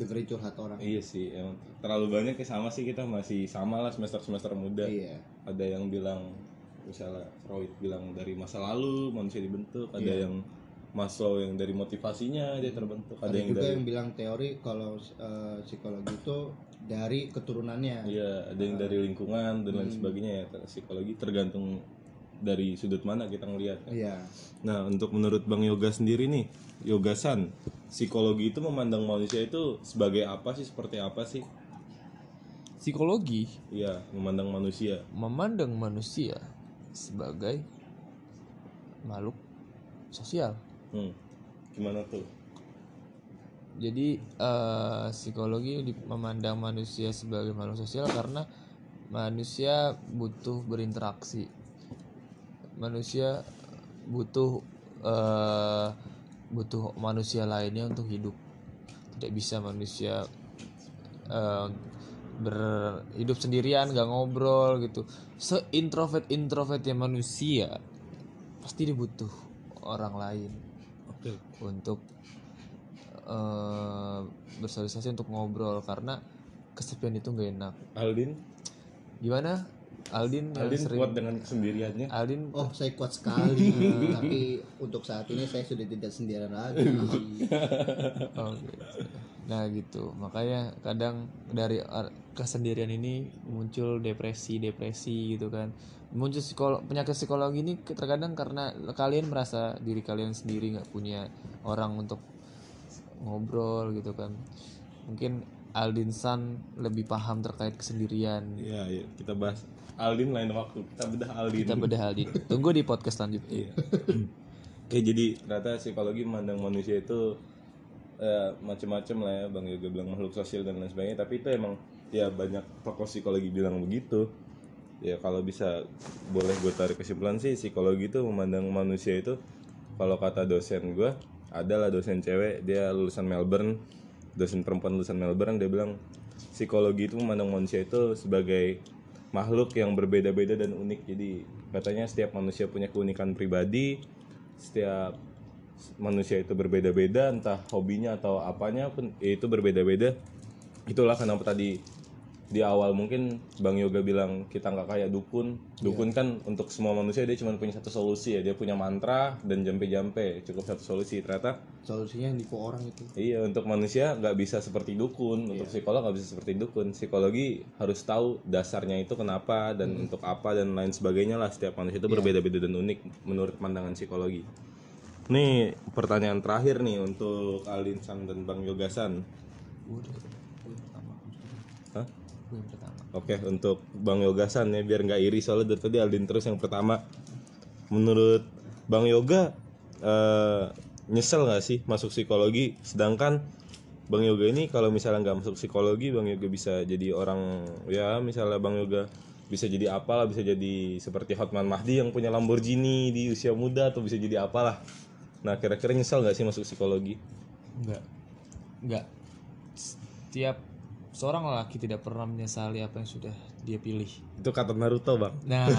dengerin curhat orang. Iya sih, emang terlalu banyak ya sama sih kita masih sama lah semester semester muda. Iya. Ada yang bilang misalnya Freud bilang dari masa lalu manusia dibentuk, ada Iya. yang Maslow yang dari motivasinya dia terbentuk ada, ada yang juga dari yang bilang teori kalau eh, psikologi itu dari keturunannya iya ada yang dari lingkungan dan lain sebagainya ya psikologi tergantung dari sudut mana kita ngelihat kan. iya Nah, untuk menurut Bang Yoga sendiri nih, Yogasan, psikologi itu memandang manusia itu sebagai apa sih? Seperti apa sih? psikologi Iya, memandang manusia. memandang manusia sebagai makhluk sosial Hmm. Gimana tuh? jadi eh, psikologi memandang manusia sebagai makhluk sosial karena manusia butuh berinteraksi manusia butuh eh, butuh manusia lainnya untuk hidup tidak bisa manusia eh, berhidup sendirian gak ngobrol gitu seintrovert introvertnya manusia pasti dia butuh orang lain Oke. untuk eh, bersosialisasi untuk ngobrol karena kesepian itu nggak enak Aldin, gimana Aldin Aldin sering kuat dengan kesendiriannya. Aldin oh saya kuat sekali [laughs] tapi untuk saat ini saya sudah tidak sendirian lagi oh, gitu. Nah gitu. Makanya kadang dari ar- kesendirian ini muncul depresi depresi gitu kan. Muncul psikolo penyakit psikologi ini terkadang karena kalian merasa diri kalian sendiri nggak punya orang untuk ngobrol gitu kan. Mungkin Aldin San lebih paham terkait kesendirian. Iya, iya, kita bahas Aldin lain waktu. Kita bedah Aldin. kita bedah Aldin. [laughs] Tunggu di podcast selanjutnya. Iya. [clears throat] Oke, jadi ternyata psikologi memandang manusia itu eh, macam-macam lah ya, Bang Yoga bilang makhluk sosial dan lain sebagainya. Tapi itu emang ya banyak tokoh psikologi bilang begitu. Ya kalau bisa boleh gue tarik kesimpulan sih psikologi itu memandang manusia itu kalau kata dosen gue adalah dosen cewek dia lulusan Melbourne dosen perempuan lulusan Melbourne dia bilang psikologi itu memandang manusia itu sebagai makhluk yang berbeda-beda dan unik jadi katanya setiap manusia punya keunikan pribadi setiap manusia itu berbeda-beda entah hobinya atau apanya pun ya itu berbeda-beda. Itulah kenapa tadi di awal mungkin Bang Yoga bilang kita nggak kayak dukun. Dukun kan untuk semua manusia dia cuma punya satu solusi ya. Dia punya mantra dan jampe-jampe. Cukup satu solusi ternyata. Solusinya nipu orang itu. Iya untuk manusia nggak bisa seperti dukun, untuk psikolog nggak bisa seperti dukun. Psikologi harus tahu dasarnya itu kenapa dan untuk apa dan lain sebagainya lah. Setiap manusia itu berbeda-beda dan unik menurut pandangan psikologi. Nih pertanyaan terakhir nih untuk Aldin San dan Bang Yogasan. Oke untuk Bang Yogasan ya biar nggak iri soalnya dari tadi Aldin terus yang pertama. Menurut Bang Yoga eh, nyesel nggak sih masuk psikologi? Sedangkan Bang Yoga ini kalau misalnya nggak masuk psikologi, Bang Yoga bisa jadi orang ya misalnya Bang Yoga bisa jadi apalah, bisa jadi seperti Hotman Mahdi yang punya Lamborghini di usia muda atau bisa jadi apalah. Nah kira-kira nyesel nggak sih masuk psikologi? Enggak. Enggak. Setiap seorang lelaki tidak pernah menyesali apa yang sudah dia pilih. Itu kata Naruto bang. Nah,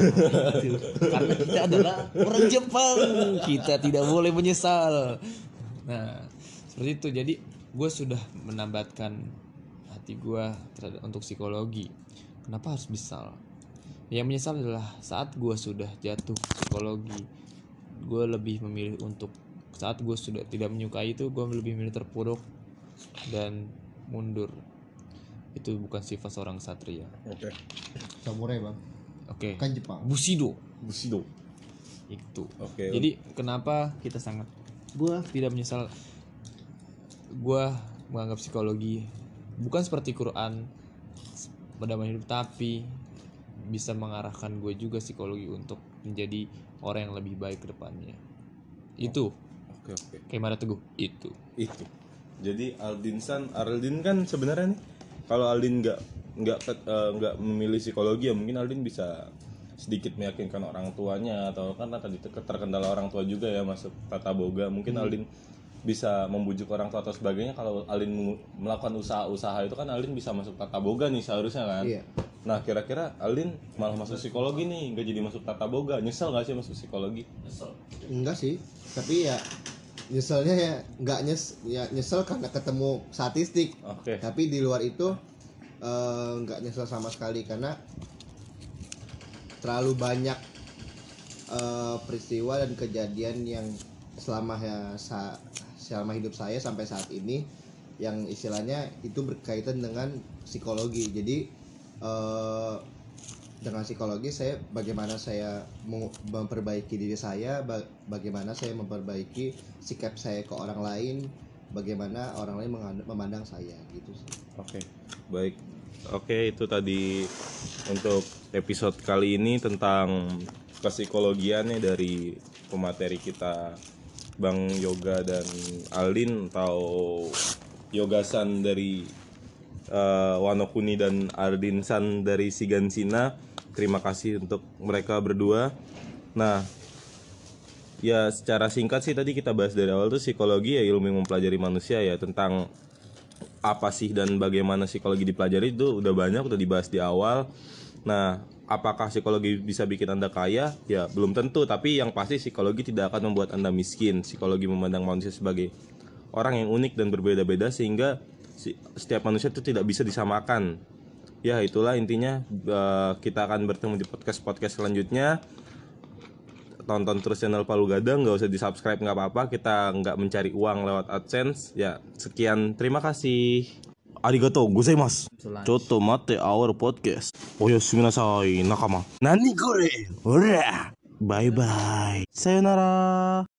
itu. Karena kita adalah orang Jepang. Kita tidak boleh menyesal. Nah, seperti itu. Jadi, gue sudah menambatkan hati gue terhadap untuk psikologi. Kenapa harus menyesal? Yang menyesal adalah saat gue sudah jatuh psikologi. Gue lebih memilih untuk saat gue sudah tidak menyukai itu, gue lebih memilih terpuruk dan mundur. Itu bukan sifat seorang satria. Oke. samurai bang Oke. kan Jepang Bushido Bushido. itu. Oke. Jadi kenapa kita sangat gua tidak menyesal gua menganggap psikologi bukan seperti Quran pedoman hidup tapi bisa mengarahkan gue juga psikologi untuk menjadi orang yang lebih baik ke depannya. Itu Oke oke. kayak Mara Teguh. Itu. itu. Jadi Aldin San Aldin kan sebenarnya nih kalau Aldin nggak nggak eh, nggak memilih psikologi ya mungkin Aldin bisa sedikit meyakinkan orang tuanya atau karena tadi ter- terkendala orang tua juga ya masuk tata boga. Mungkin Aldin bisa membujuk orang tua atau sebagainya. Kalau Aldin mengu- melakukan usaha-usaha itu kan Aldin bisa masuk tata boga nih seharusnya kan. Iya. nah kira-kira Aldin malah masuk psikologi nih nggak jadi masuk tata boga. Nyesel nggak sih masuk psikologi? Enggak sih. Tapi ya nyeselnya ya nggak nyes ya nyesel karena ketemu statistik. Oke. Tapi di luar itu eh, nggak nyesel sama sekali karena terlalu banyak eh, peristiwa dan kejadian yang selama ya sa- selama hidup saya sampai saat ini yang istilahnya itu berkaitan dengan psikologi. Jadi eh, dengan psikologi saya bagaimana saya memperbaiki diri saya ba- bagaimana saya memperbaiki sikap saya ke orang lain bagaimana orang lain memandang saya gitu sih Oke, baik. Oke, itu tadi untuk episode kali ini tentang psikologiannya dari pemateri kita Bang Yoga dan Aldin atau Yogasan dari eh, Wanokuni dan Aldin San dari Sigansina. Terima kasih untuk mereka berdua. Nah, Ya secara singkat sih tadi kita bahas dari awal tuh psikologi ya ilmu yang mempelajari manusia ya tentang apa sih dan bagaimana psikologi dipelajari itu udah banyak udah dibahas di awal. Nah, apakah psikologi bisa bikin Anda kaya? Ya, belum tentu, tapi yang pasti psikologi tidak akan membuat Anda miskin. Psikologi memandang manusia sebagai orang yang unik dan berbeda-beda sehingga setiap manusia itu tidak bisa disamakan. Ya, itulah intinya Eh, kita akan bertemu di podcast-podcast selanjutnya. Tonton terus channel Palu Gadang nggak usah di subscribe nggak apa-apa. Kita nggak mencari uang lewat AdSense. Ya sekian. Terima kasih. Arigatou gozaimasu. Choto mate our podcast. Oyasumi nasai nakama. Nani kore? Ora. Bye bye sayonara